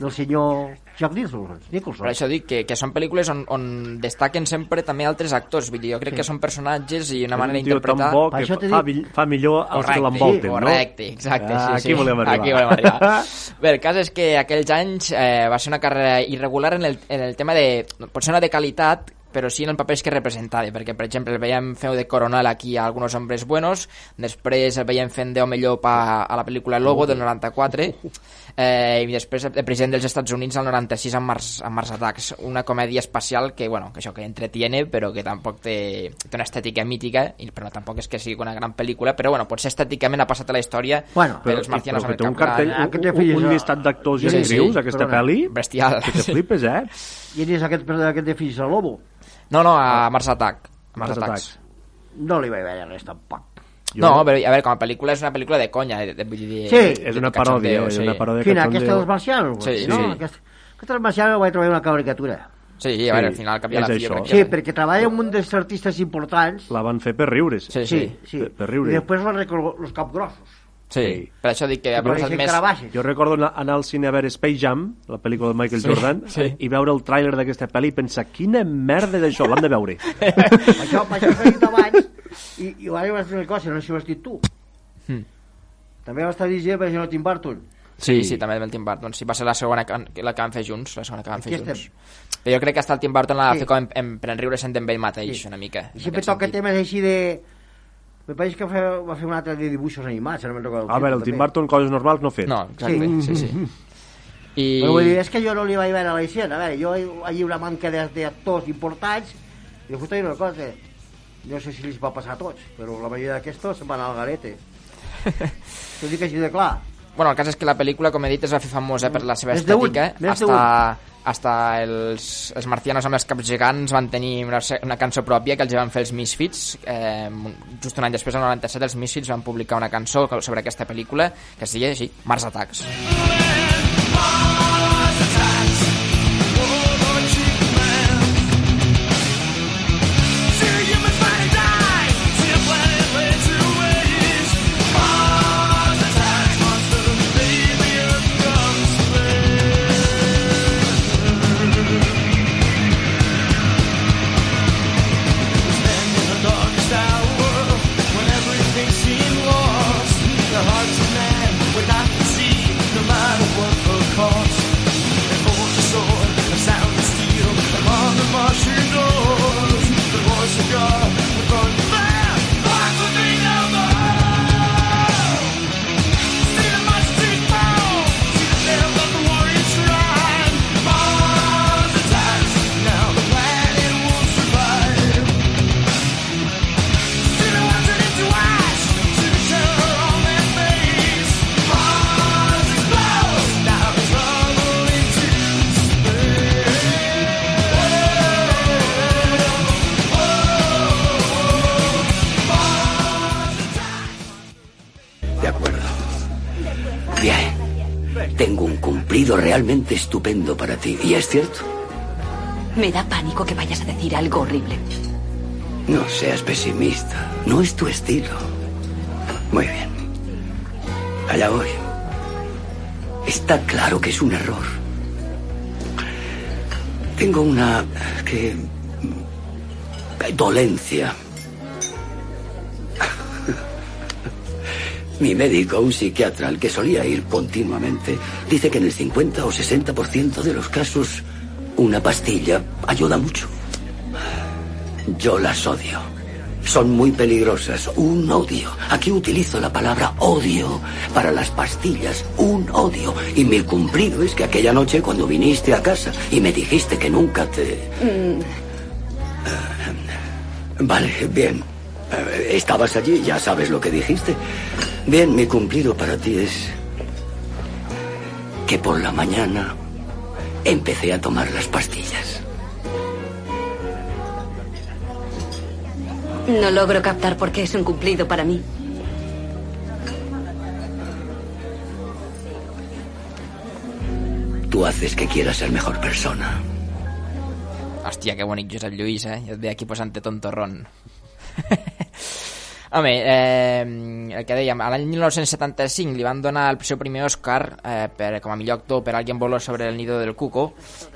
del senyor Jack Nicholson. Nicholson. Per això dic que, que són pel·lícules on, on destaquen sempre també altres actors. Vull dir, jo crec que són personatges i una manera És un tio tan d'interpretar... bo que fa, mi- fa millor els que Correcte, l'envolten, no? correcte, exacte, Ah, sí, sí. Aquí volem arribar. Aquí volem arribar. Bé, el cas és que aquells anys eh, va ser una carrera irregular en el, en el tema de... Potser no de qualitat, però sí en els papers que representava, perquè, per exemple, el veiem feu de coronel aquí a Algunos hombres buenos, després el veiem fent d'home llop a, a la pel·lícula Logo del 94, eh, i després el president dels Estats Units al 96 amb Mars, amb Mars Attacks, una comèdia espacial que, bueno, que això que entretiene, però que tampoc té, té una estètica mítica, i, però tampoc és que sigui una gran pel·lícula, però bueno, potser estèticament ha passat a la història Bueno, per Però, els marcianos però que té el un cartell. Ah, un, un, un llistat d'actors i Sí, actrius, sí, aquesta pel·li, Bestial. que te flipes, eh? I és aquest, aquest de fills de Lobo. No, no, a Mars Attack. A Mars, Mars Attacks. Attacks. No li vaig veure res tampoc. Jo- No, però a veure, com a pel·lícula és una pel·lícula de conya, de, de, vull dir... Sí. de- És de una paròdia, és sí. una paròdia Quina, aquesta dels marcianos? Sí, no? sí. Aquesta, aquesta dels marcianos vaig trobar una caricatura. Sí, a veure, al Sí, final, al cap i a la fi, això. Sí, que... perquè treballa amb un dels artistes importants. La van fer per riure's. Sí, sí. sí. Per, per riure. I després van recordar els capgrossos. Sí, Sí. per això dic que ha Que passat més... carabaixes. Jo recordo anar anar al cine a veure Space Jam, la pel·lícula de Michael Jordan, sí. i veure el tràiler d'aquesta pel·li i pensar, quina merda d'això, l'hem de veure. això, això s'ha dit abans, i, i ara vas dir una cosa, no sé si ho has dit tu. Hmm. També va estar dirigit per senyor Tim Burton. Sí, sí, també el Tim Burton. Sí, va ser la segona que, la que van fer junts, la segona que van fer Aquí junts. Però jo crec que hasta el Tim Burton la va Sí. fer com en, en, per enriure sent amb ell mateix, Sí. una mica. I sempre toca sentit. temes així de... Me pareix que va fer, va fer un altre de dibuixos animats, ara me'n recordo. A veure, el Tim Burton coses normals no ha fet. No, exacte, sí, sí. sí. I... Però vull dir, és que jo no li vaig veure a la escena. A veure, jo hi ha una manca de- d'actors importants i dic una cosa, no sé si li va passar a tots, però la majoria d'aquestos se'n van al garete. T'ho dic així de clar. Bueno, el cas és que la pel·lícula, com he dit, es va fer famosa per la seva estètica. Hasta, hasta els, els marcianos amb els caps gegants van tenir una, una cançó pròpia que els van fer els Misfits. Eh, just un any després, el 97, els Misfits van publicar una cançó sobre aquesta pel·lícula que es deia així, Mars Attacks. Tengo un cumplido realmente estupendo para ti. Y es cierto. Me da pánico que vayas a decir algo horrible. No seas pesimista. No es tu estilo. Muy bien. Allá voy. Está claro que es un error. Tengo una... que... dolencia. Mi médico, un psiquiatra al que solía ir continuamente, dice que en el 50 o 60% de los casos una pastilla ayuda mucho. Yo las odio. Son muy peligrosas. Un odio. Aquí utilizo la palabra odio para las pastillas. Un odio. Y mi cumplido es que aquella noche cuando viniste a casa y me dijiste que nunca te... Vale, bien. Eh, Estabas allí, ya sabes lo que dijiste. Bien, mi cumplido para ti es que por la mañana empecé a tomar las pastillas. No logro captar por qué es un cumplido para mí. Tú haces que quieras ser mejor persona. Hòstia, que bonic Josep Lluís, eh? Et veia aquí posant-te tontorrón. Home, eh, el que dèiem, l'any 1975 li van donar el seu primer Oscar eh, per, com a millor actor per Alguien voló sobre el nido del cuco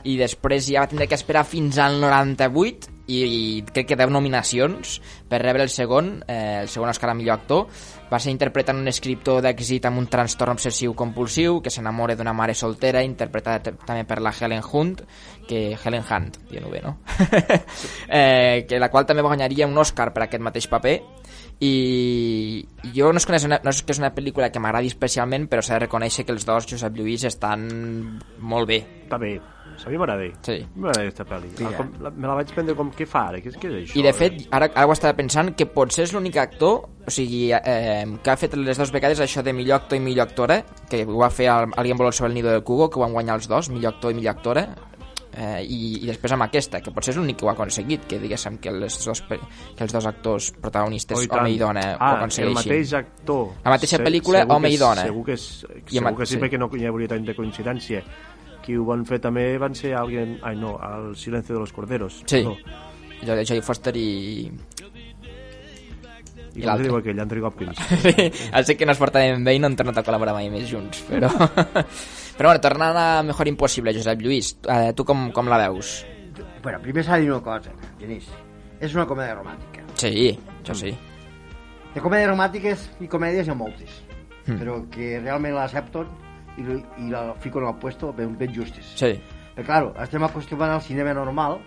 i després ja va tindre que esperar fins al 98 i, i crec que 10 nominacions per rebre el segon, eh, el segon Oscar a millor actor va ser interpretant un escriptor d'èxit amb un trastorn obsessiu compulsiu que s'enamora d'una mare soltera interpretada també per la Helen Hunt que Helen Hunt, dient-ho bé, no? eh, que la qual també guanyaria un Oscar per aquest mateix paper i jo no és, que és una, no és que és una pel·lícula que m'agradi especialment però s'ha de reconèixer que els dos, Josep Lluís, estan molt bé Està bé. A mi m'agrada. Sí. M'agrada aquesta pel·li. Sí, com, la, me la vaig prendre com què fa ara? Què, és- què és això? I de fet, ara, ara ho estava pensant que potser és l'únic actor o sigui, eh, que ha fet les dues vegades això de millor actor i millor actora que ho va fer el- Alguien voló sobre el nido del cugo que ho van guanyar els dos, millor actor i millor actora eh, i, i després amb aquesta que potser és l'únic que ho ha aconseguit que diguéssim que, les dos, que els dos actors protagonistes, Oh, i home i dona ho ah, aconsegueixin el mateix actor. La mateixa Se- pel·lícula, home que i dona. Segur que, és, I segur amb- que sí, sí. perquè no hi hauria tant de coincidència. Qui ho van fer també van ser alguien... Ai, no, el Silencio de los Corderos. Sí. No. Jodie Foster i... I com se diu aquell? Anthony Hopkins. sí, el sé que no es portaven bé i no han tornat a col·laborar mai més junts, però... però bueno, tornant a Mejor Impossible, Josep Lluís, eh, tu com, com la veus? Bueno, primer s'ha de dir una cosa, Genís. És una comèdia romàntica. Sí, jo sí. De comèdies romàntiques i comèdies hi ha moltes, Mm. però que realment l'accepten i, i la fiquen al puesto ben, ben justes. Sí. Però, claro, estem acostumats al cinema normal,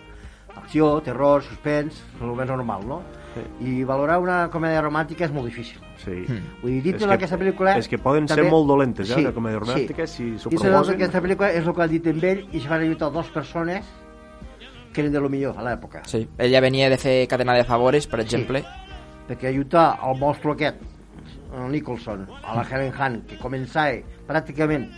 acció, terror, suspens, el més normal, no? Sí. I valorar una comèdia romàntica és molt difícil. Sí. Vull dir, dintre És que- d'aquesta pel·lícula... és que poden ser molt dolentes, eh, una comèdia romàntica, si s'ho Dintre proposen. d'aquesta pel·lícula és el que ha dit amb ell i se van lluitar dues persones que eren de lo millor a l'època. Sí, ella venia de fer cadena de favores, per exemple. perquè lluitar el monstre aquest, el Nicholson, a la Helen Hunt, que començava pràcticament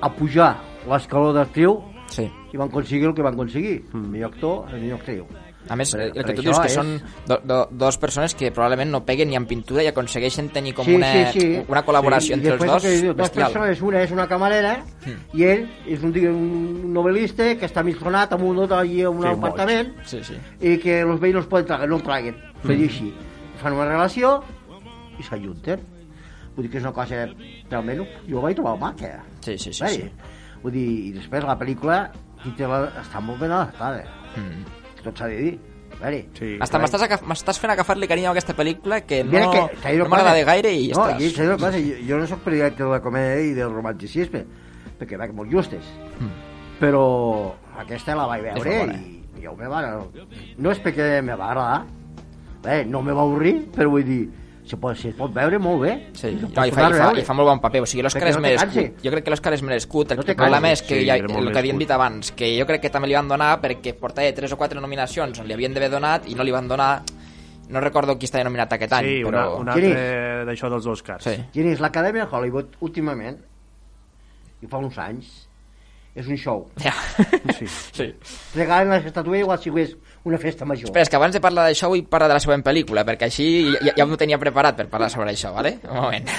a pujar l'escaló d'actriu, sí. i van aconseguir el que van aconseguir. Mm. Millor actor, el millor actriu. A més, Per- el que tu dius que és- són do, do, dos persones que probablement no peguen ni en pintura i aconsegueixen tenir com sí, una, sí, sí. una col·laboració sí. entre els dos el que diu, dos bestial. persones, una és una camarera Mm. i ell és un, un novel·lista que està mig tronat amb un hotel allí a un Sí, apartament boig. Sí, sí. i que els veïns no els poden tragar, no el traguen. Mm. Així. Fan una relació i s'ajunten. Vull dir que és una cosa realment... Jo ho vaig trobar maca. Sí, sí, sí. Sí. Vull dir, i després la pel·lícula la, està molt ben adaptada. Mm. Tot s'ha de dir. Vale. Sí, Hasta m'estàs fent agafar-li carinyo a aquesta pel·lícula que no, Mira que, dit no una m'agrada cosa. de gaire i no, estàs... i una cosa, jo, jo no sóc periodista de la comèdia i del romanticisme, perquè veig molt justes. Mm. Però aquesta la vaig veure i jo me va... No és perquè me va agradar, eh, no me va avorrir, però vull dir, se pot, se pot veure molt bé. Sí, I no, ho i, fa, i, fa, i fa molt bon paper, o sigui, l'Òscar és no merescut. Jo crec que l'Òscar és merescut. El, No problema és que Sí, ja, el que havíem dit abans, que jo crec que també li van donar perquè portava 3 o 4 nominacions on li havien d'haver donat i no li van donar no recordo qui estava nominat aquest any, Sí, però... una, un altre d'això dels Oscars. Sí. Quin és l'Acadèmia de Hollywood, últimament, i fa uns anys, és un show. Ja. Sí. sí. Regalen les estatuetes igual si fos una festa major. Espera, és que abans de parlar d'això vull parlar de la següent pel·lícula, perquè així ja, ja m'ho tenia preparat per parlar sobre això, vale? Un moment.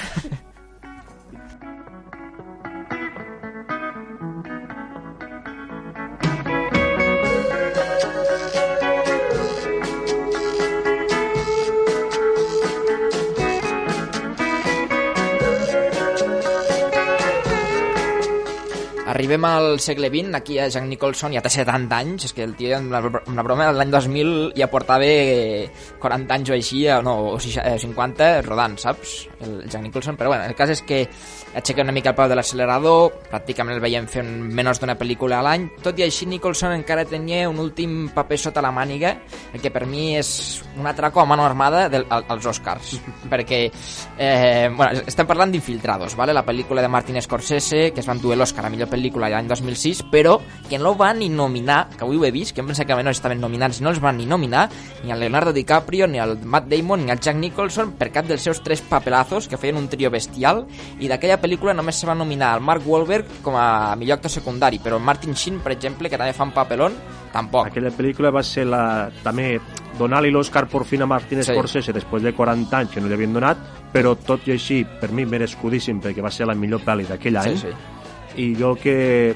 Arribem al segle XX, aquí a Jack Nicholson ja té 70 anys, és que el tio amb la, amb la broma l'any 2000 ja portava 40 anys o així, no, o 60, eh, 50 rodant, saps? El Jack Nicholson, però bueno, el cas és que aixeca una mica el peu de l'accelerador, pràcticament el veiem fent menys d'una pel·lícula a l'any, tot i així Nicholson encara tenia un últim paper sota la màniga, el que per mi és un atraco a mano armada del, al- als Oscars, perquè eh, bueno, estem parlant d'Infiltrados, ¿vale? la pel·lícula de Martin Scorsese, que es va endur l'Oscar a millor pel·lícula l'any 2006, però que no van ni nominar, que avui ho he vist, que em pensa que no estaven nominats, no els van ni nominar, ni al Leonardo DiCaprio, ni al Matt Damon, ni al Jack Nicholson, per cap dels seus tres papelazos, que feien un trio bestial, i d'aquella pel·lícula només se va nominar el Mark Wahlberg com a millor actor secundari, però el Martin Sheen, per exemple, que també fa un papelón, tampoc. Aquella pel·lícula va ser la, també donar-li l'Oscar por fin a Martin Sí. Scorsese després de 40 anys que no li havien donat, però tot i així, per mi, merescudíssim, perquè va ser la millor pel·li d'aquell any. Sí, sí. I jo que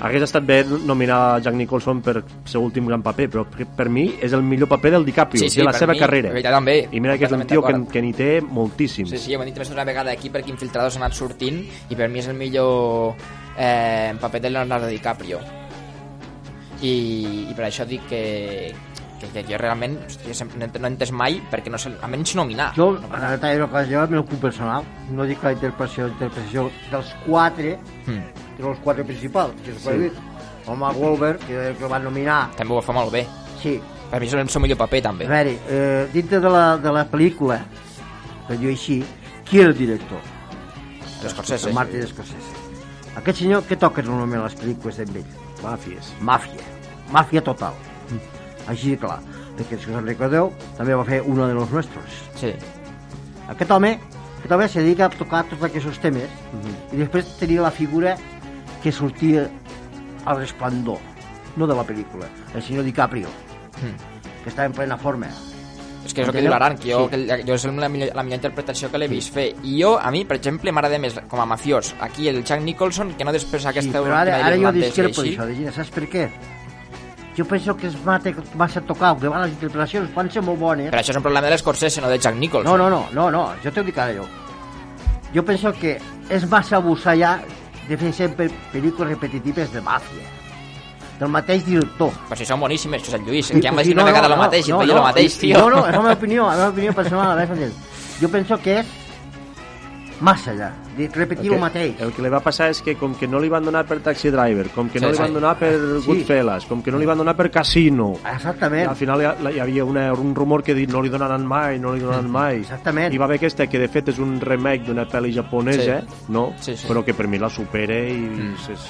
hagués estat bé nominar Jack Nicholson per seu últim gran paper, però per, per mi és el millor paper del DiCaprio, Sí, sí, de la seva mi, carrera. jo també, I mira que és un tio que, que n'hi té moltíssims. Sí, sí, ho hem dit més d'una vegada aquí perquè Infiltrados ha anat sortint i per mi és el millor eh, paper de Leonardo DiCaprio. I, i per això dic que, que, que jo realment hòstia, sempre no he- no he entès mai perquè no sé, almenys nominar. Jo, en la talla d'ocasió, el meu punt personal, no dic la interpretació, interpretació dels quatre, Mm. dels quatre principals, que és Sí. El Mark Wahlberg, que, que van nominar, També ho fa molt bé. Sí. Per mi és el seu millor paper, també. A veure, eh, dintre de la, de la pel·lícula, per dir així, qui era el director? L'Scorsese. El Martin Scorsese. Aquest senyor, què toca normalment a les pel·lícules d'ell? Màfies. Màfia. Màfia total. Així de clar. Perquè si us en recordeu, també va fer uno de los nuestros. Sí. Aquest home, aquest home se dedica a tocar tots aquests temes i després tenia la figura que sortia al resplendor, no de la pel·lícula, el senyor DiCaprio, que està en plena forma. És que és el que diu l'Aran, que jo, que jo és la millor, la millor interpretació que l'he vist fer. I jo, a mi, per exemple, m'agrada més com a mafiós aquí el Jack Nicholson que no després Sí, aquesta però ara, ara jo discrepo de Gina, saps per què? Jo penso que es mata massa tocar, que van les interpretacions van ser molt bones. Però això és un problema de l'Scorsese, no de Jack Nicholson. No, no, no, no, no, jo t'ho dic ara jo. Jo penso que és massa abusar ja de fer sempre pel·lícules repetitives de màfia. Del mateix director. Però si són boníssimes, Josep Lluís, que vist sí, una vegada el mateix i no, el mateix, tio. No, no, és la meva opinió, la meva opinió personal, a veure, jo penso que és massa de repetir el, que- mateix. El que li va passar és que com que no li van donar per Taxi Driver, com que Sí, no li van donar per Sí. Goodfellas, com que no li van donar per Casino. Exactament. I al final hi, ha- hi havia una, un rumor que dit no li donaran mai, no li donaran mai. Exactament. I va haver aquesta que de fet és un remake d'una pel·li japonesa, Sí. no? Sí, sí. però que per mi la supera i mm. és, és,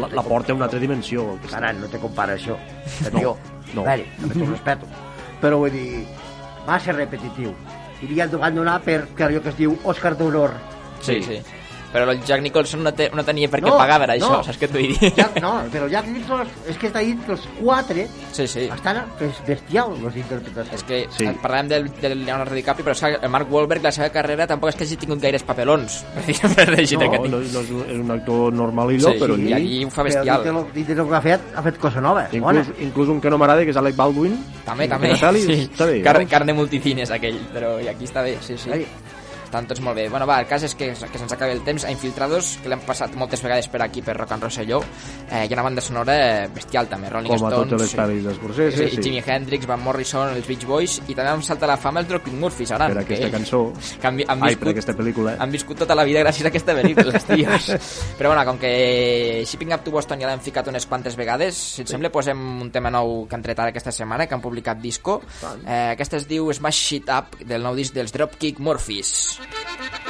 la, la porta a una altra dimensió. Ara, no te compara això. No, no. A veure, amb tot respeto. Però vull dir, va ser repetitiu. I li han de donar per, per allò que es diu Òscar d'honor. Sí, sí. Però el Jack Nicholson no, té, no tenia per què No, pagar per això, no. saps què t'ho dic? Ja, no, però Jack Nicholson, és que està dit que els quatre Sí, sí. estan és bestial, les interpretacions. És que sí. parlàvem del, del Leonardo DiCaprio, però que el Mark Wahlberg, la seva carrera, tampoc és que hagi tingut gaires papelons. Per dir, per dir No, que no, no, és un- actor normalillo, Sí, però sí, allí... i allí ho fa Però bestial. lo- dintre lo que ha fet, ha fet cosa nova. Inclús, bona. inclús un que no m'agrada, que és Alec Baldwin. També, també. Sí. Està bé, Carne, no? carne multicines, aquell, però i aquí està bé, sí, sí. Ai. Estan tots molt bé. Bueno, va, el cas és que, que se'ns acabi el temps. A Infiltrados, que l'hem passat moltes vegades per aquí, per Rock and Rosselló, eh, hi ha una banda sonora bestial, també. Rolling Com a Stones, totes les pel·lis d'Escorsese, sí, sí. Jimi Hendrix, Van Morrison, els Beach Boys, i també em salta a la fama els Dropkick Murphys, ara. Per aquesta cançó. Que han, han Ai, viscut, per aquesta pel·lícula. han viscut tota la vida gràcies a aquesta pel·lícula, els tios. Però bueno, com que Shipping Up to Boston ja l'hem ficat unes quantes vegades, si et sembla posem un tema nou que han tret ara aquesta setmana, que han publicat disco. Eh, aquesta es diu Smash It Up, del nou disc dels Dropkick Murphys. Thank you.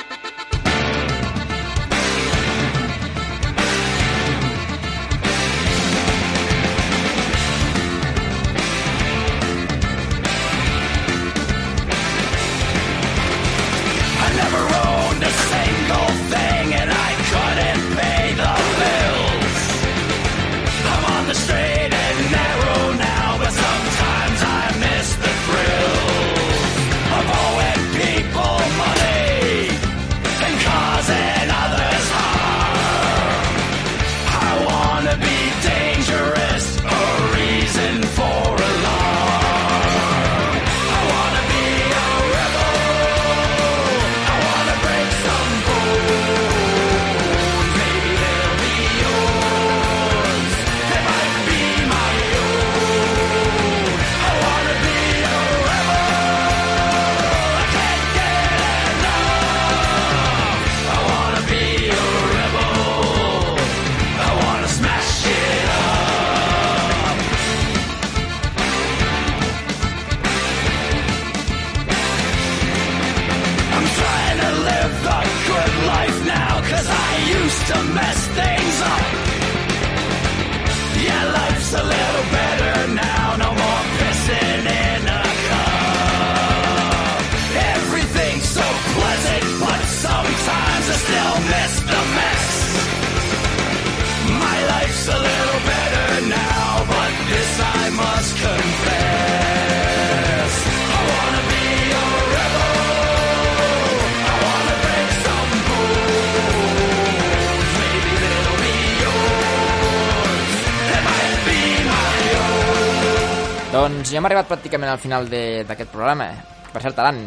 Ja hem arribat pràcticament al final de- d'aquest programa. Per cert, Alan,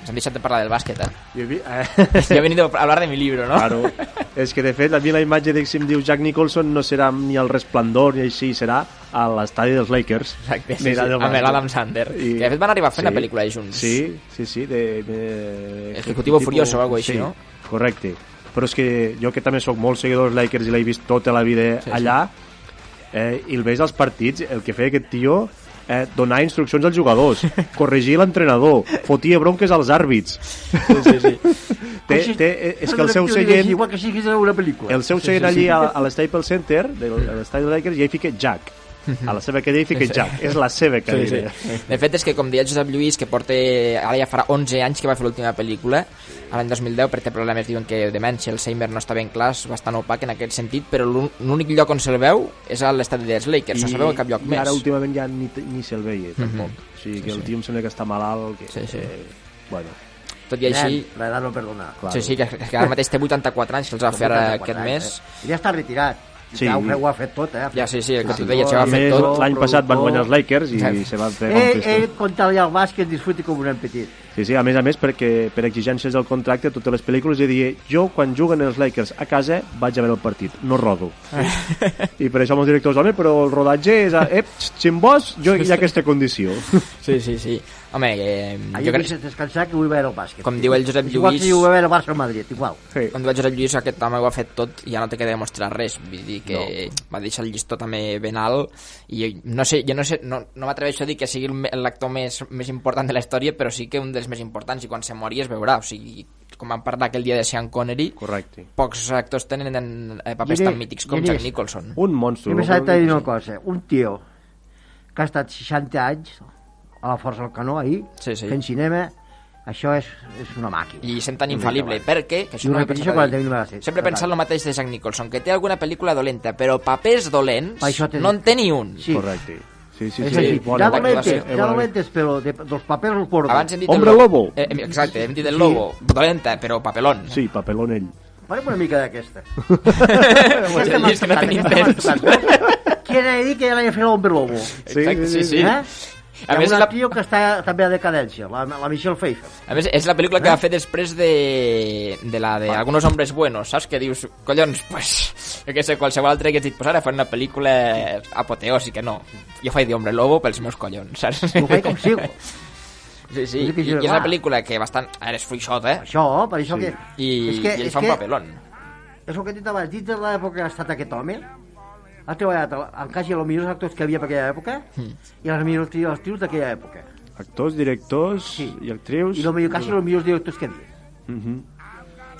ens hem deixat de parlar del bàsquet, eh? Jo vi, eh? Ja he venido a hablar de mi libro, ¿no? Claro. És que, de fet, a mi la imatge de si em diu Jack Nicholson no serà ni el resplendor ni així, serà a l'estadi dels Lakers. Exacte, sí, sí, amb l'Adam Sandler. Que, de fet, van arribar a fer una pel·lícula junts. Sí, sí, sí, de... de Ejecutivo Furioso o algo així, sí, no? Correcte. Però és que jo que també sóc molt seguidor dels Lakers i l'he vist tota la vida Sí, sí. allà, eh, i el veig als partits, el que feia aquest tio eh, donar instruccions als jugadors, corregir l'entrenador, fotia bronques als àrbits. Sí, sí, sí. té, té, eh, és que el seu seient... Igual que si hagués una pel·lícula. El seu seient allí a, a l'Staples Center, de l'estadi de Lakers, ja hi fica Jack. A la seva cadira hi fica Sí, sí. Jack. És la seva Sí, cadira. sí. De fet, és que, com deia Josep Lluís, que porta... Ara ja farà 11 anys que va fer l'última pel·lícula, a l'any 2010, per té problemes, diuen que demència, Alzheimer no està ben clar, és bastant opac en aquest sentit, però l'ún- l'únic lloc on se'l veu és a l'estadi dels Lakers, no sabeu a cap lloc i més. ara últimament ja ni, ni se'l veia, tampoc. Mhm. O sigui que Sí, el sí. tio em sembla que està malalt, que... Sí, sí. Eh, bueno, Tot i així... L'edat no perdona. Sí, sí, que, que ara mateix té 84 anys, que els va fer ara 84 aquest anys, mes. Eh? I ja està retirat. Sí. Sí. Ja ho, ho ha fet tot, eh? Ja, sí, sí, el que Sí, tu deies, ja ho ha A fet tot. l'any passat van guanyar els Lakers i Exacte. se van fer Ell, ell contra el bàsquet disfruti com un nen petit. Sí, sí, a més a més, perquè per exigències del contracte, totes les pel·lícules ja diria jo, quan juguen els Lakers a casa, vaig a veure el partit, no rodo. I per això molts directors, home, però el rodatge és... A... Ep, ximbós, jo hi ha aquesta condició. Sí, sí, sí. Home, eh, Ahir jo crec... crec... descansar que vull veure el bàsquet. Com diu el Josep Igual Lluís- que vull veure el Barça al Madrid, igual. Sí. Quan diu el Josep Lluís, aquest home ho ha fet tot i ja no té que demostrar res. Vull dir que no. va deixar el llistó també ben alt i no sé, jo no sé, no, no m'atreveixo a dir que sigui l'actor més, més important de la història, però sí que un dels més importants i quan se mori es veurà. O sigui, com vam parlar aquell dia de Sean Connery, Correcte. pocs actors tenen eh, papers Gine- tan mítics com Gine- Jack Nicholson. Un monstru. Jo m'he dir una cosa. Un tio que ha estat 60 anys a la Força del Canó ahir, Sí, sí. fent cinema, això és, és una màquina. i sent tan infal·lible, perquè que I això no he repeteixo pensat quan ahir. tenim la sèrie. sempre he pensat el mateix de Jack Nicholson que té alguna pel·lícula dolenta però papers dolents Això t'he no en té ni un Sí. Correcte. Sí, sí, és sí. així, bona, ja dolentes, Eh, ja dolentes, però de, dels papers els porto. abans hem dit Hombre el lobo. Eh, hem- exacte, hem dit el Sí. lobo dolenta però papelón Sí, papelón ell. Farem una mica d'aquesta. M'ha és que no tenim temps. tocat. Qui era dir que ja l'havia fet l'Hombre Lobo? Exacte, sí, sí. Eh? A més, més, la- tio que està també a decadència, la, la Michelle Pfeiffer. A més, és la pel·lícula que Eh? va fer després de, de la de Algunos hombres buenos, saps? Que dius, collons, pues, jo què sé, qualsevol altre que hagués dit, pues ara fan una pel·lícula apoteòsica, no. Jo faig d'hombre lobo pels meus collons, saps? Ho faig com sigo. Sí, sí, que i, i és una pel·lícula que bastant... Ara és fluixot, eh? Això, per això Sí. que... I, és que, i ell és fa un que, papelón. És el que he dit abans, dins de l'època que ha estat aquest home, ha treballat en quasi els millors actors que hi havia per aquella època Mm. i els millors actrius actrius d'aquella època. Actors, directors Sí. i actrius... I el millor, quasi els millors directors que hi havia. Mhm.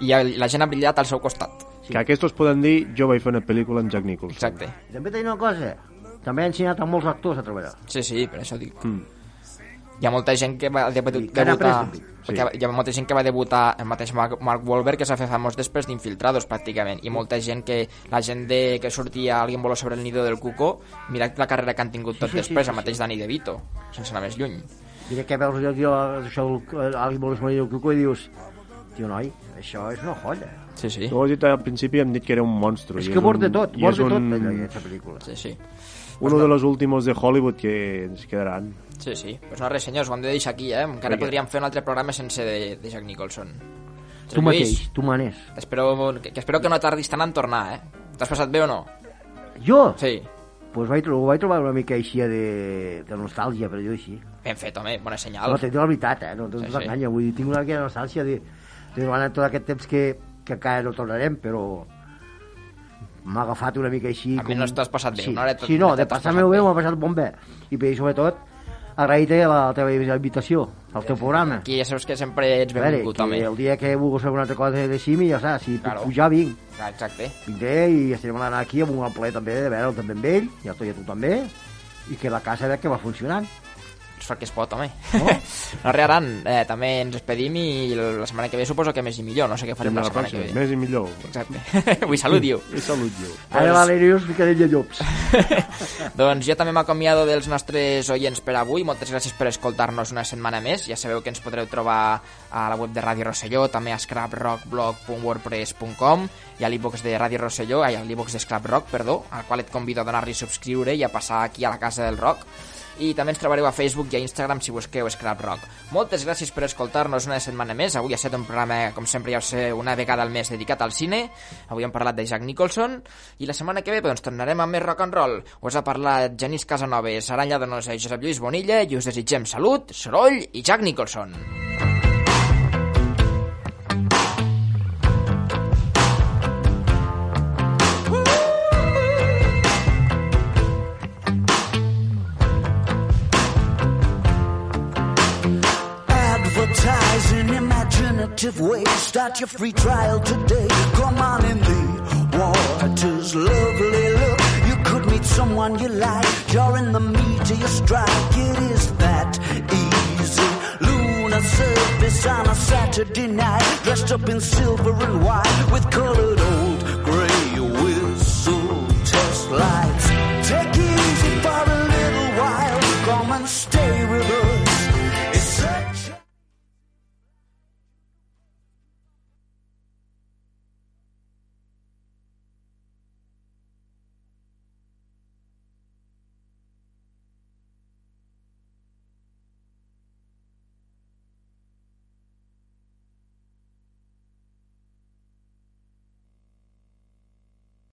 I el- la gent ha brillat al seu costat. Que aquests poden dir, jo vaig fer una pel·lícula amb Jack Nicholson. Exacte. I també tenim una cosa, també ha ensenyat a molts actors a treballar. Sí, sí, per això dic. Mm. Hi ha molta gent que va que n'ha debutar... sí. Hi ha, hi ha molta gent que va debutar el mateix Mark, Mark Wahlberg que s'ha fet famós després d'Infiltrados pràcticament i molta gent que la gent de, que sortia Alguien voló sobre el nido del cuco mira la carrera que han tingut tot sí, sí, després sí, el mateix Danny DeVito sense anar més lluny Mira que veus jo, jo això, el- alguien vol esmorir el cuco i dius, tio noi, això és una joia. sí, sí, Tu ho has dit al principi, hem dit que era un monstru. És que bord de tot, és de tot, un- aquesta pel·lícula. sí, sí. Uno de los últimos de Hollywood que ens quedaran. Sí, sí. Pues no res, senyors, ho hem de deixar aquí, eh? Encara Vinga. podríem fer un altre programa sense de, de Jack Nicholson. Tu Lluís, mateix, tu manes. Espero que, que espero que no tardis tant en tornar, eh? T'has passat bé o no? Jo? Sí. Pues vaig, ho vaig trobar una mica així de, de nostàlgia, per dir-ho així. Ben fet, home, bona senyal. No, t'he la veritat, eh? No, no Sí, sí, sí. t'enganya. Vull dir, tinc una mica de nostàlgia de, de durant tot aquest temps que, que encara no tornarem, però m'ha agafat una mica així... Almenys t'has passat bé, sí. una horeta- Sí, no, una de passar-me bé bé. m'ha passat bon bé. I per sobretot, agrair-te la teva invitació al teu programa. Aquí ja saps que sempre ets A benvingut, que home. el dia que vulguis fer una altra cosa de cim, ja saps, si Claro. puc pujar, vinc. Ah, Exacte. Vindré i estarem anant aquí amb un ple també de veure'l també amb ell, i el tu i tu també, i que la casa veig que va funcionant. Es fa el que es pot, home. No, no res, Aran, eh, també ens despedim i la setmana que ve suposo que més i millor, no sé què farem la la setmana que ve. Més i millor. Exacte. Vull salut, diu. I salut, diu. Ara Valerius, de llops. Doncs jo també m'acomiado dels nostres oients per avui. Moltes gràcies per escoltar-nos una setmana més. Ja sabeu que ens podreu trobar a la web de Ràdio Rosselló, també a scraprockblog.wordpress.com i a l'e-box de Ràdio Rosselló, ai, a l'e-box de Scrap Rock, perdó, al qual et convido a donar-li subscriure i a passar aquí a la Casa del Rock. I també ens trobareu a Facebook i a Instagram si busqueu Scrap Rock. Moltes gràcies per escoltar-nos una setmana més. Avui ha estat un programa, com sempre, ja sé, una vegada al mes dedicat al cine. Avui hem parlat de Jack Nicholson. I la setmana que ve doncs, tornarem amb més rock and roll. Us ha parlat Genís Casanovas, Aranya Donosa i Josep Lluís Bonilla i us desitgem salut, soroll i Jack Nicholson. creative way. Start your free trial today. Come on in the water's lovely look. You could meet someone you like. You're in the meat of your strike. It is that easy. Lunar surface on a Saturday night. Dressed up in silver and white with colored old gray whistle test light.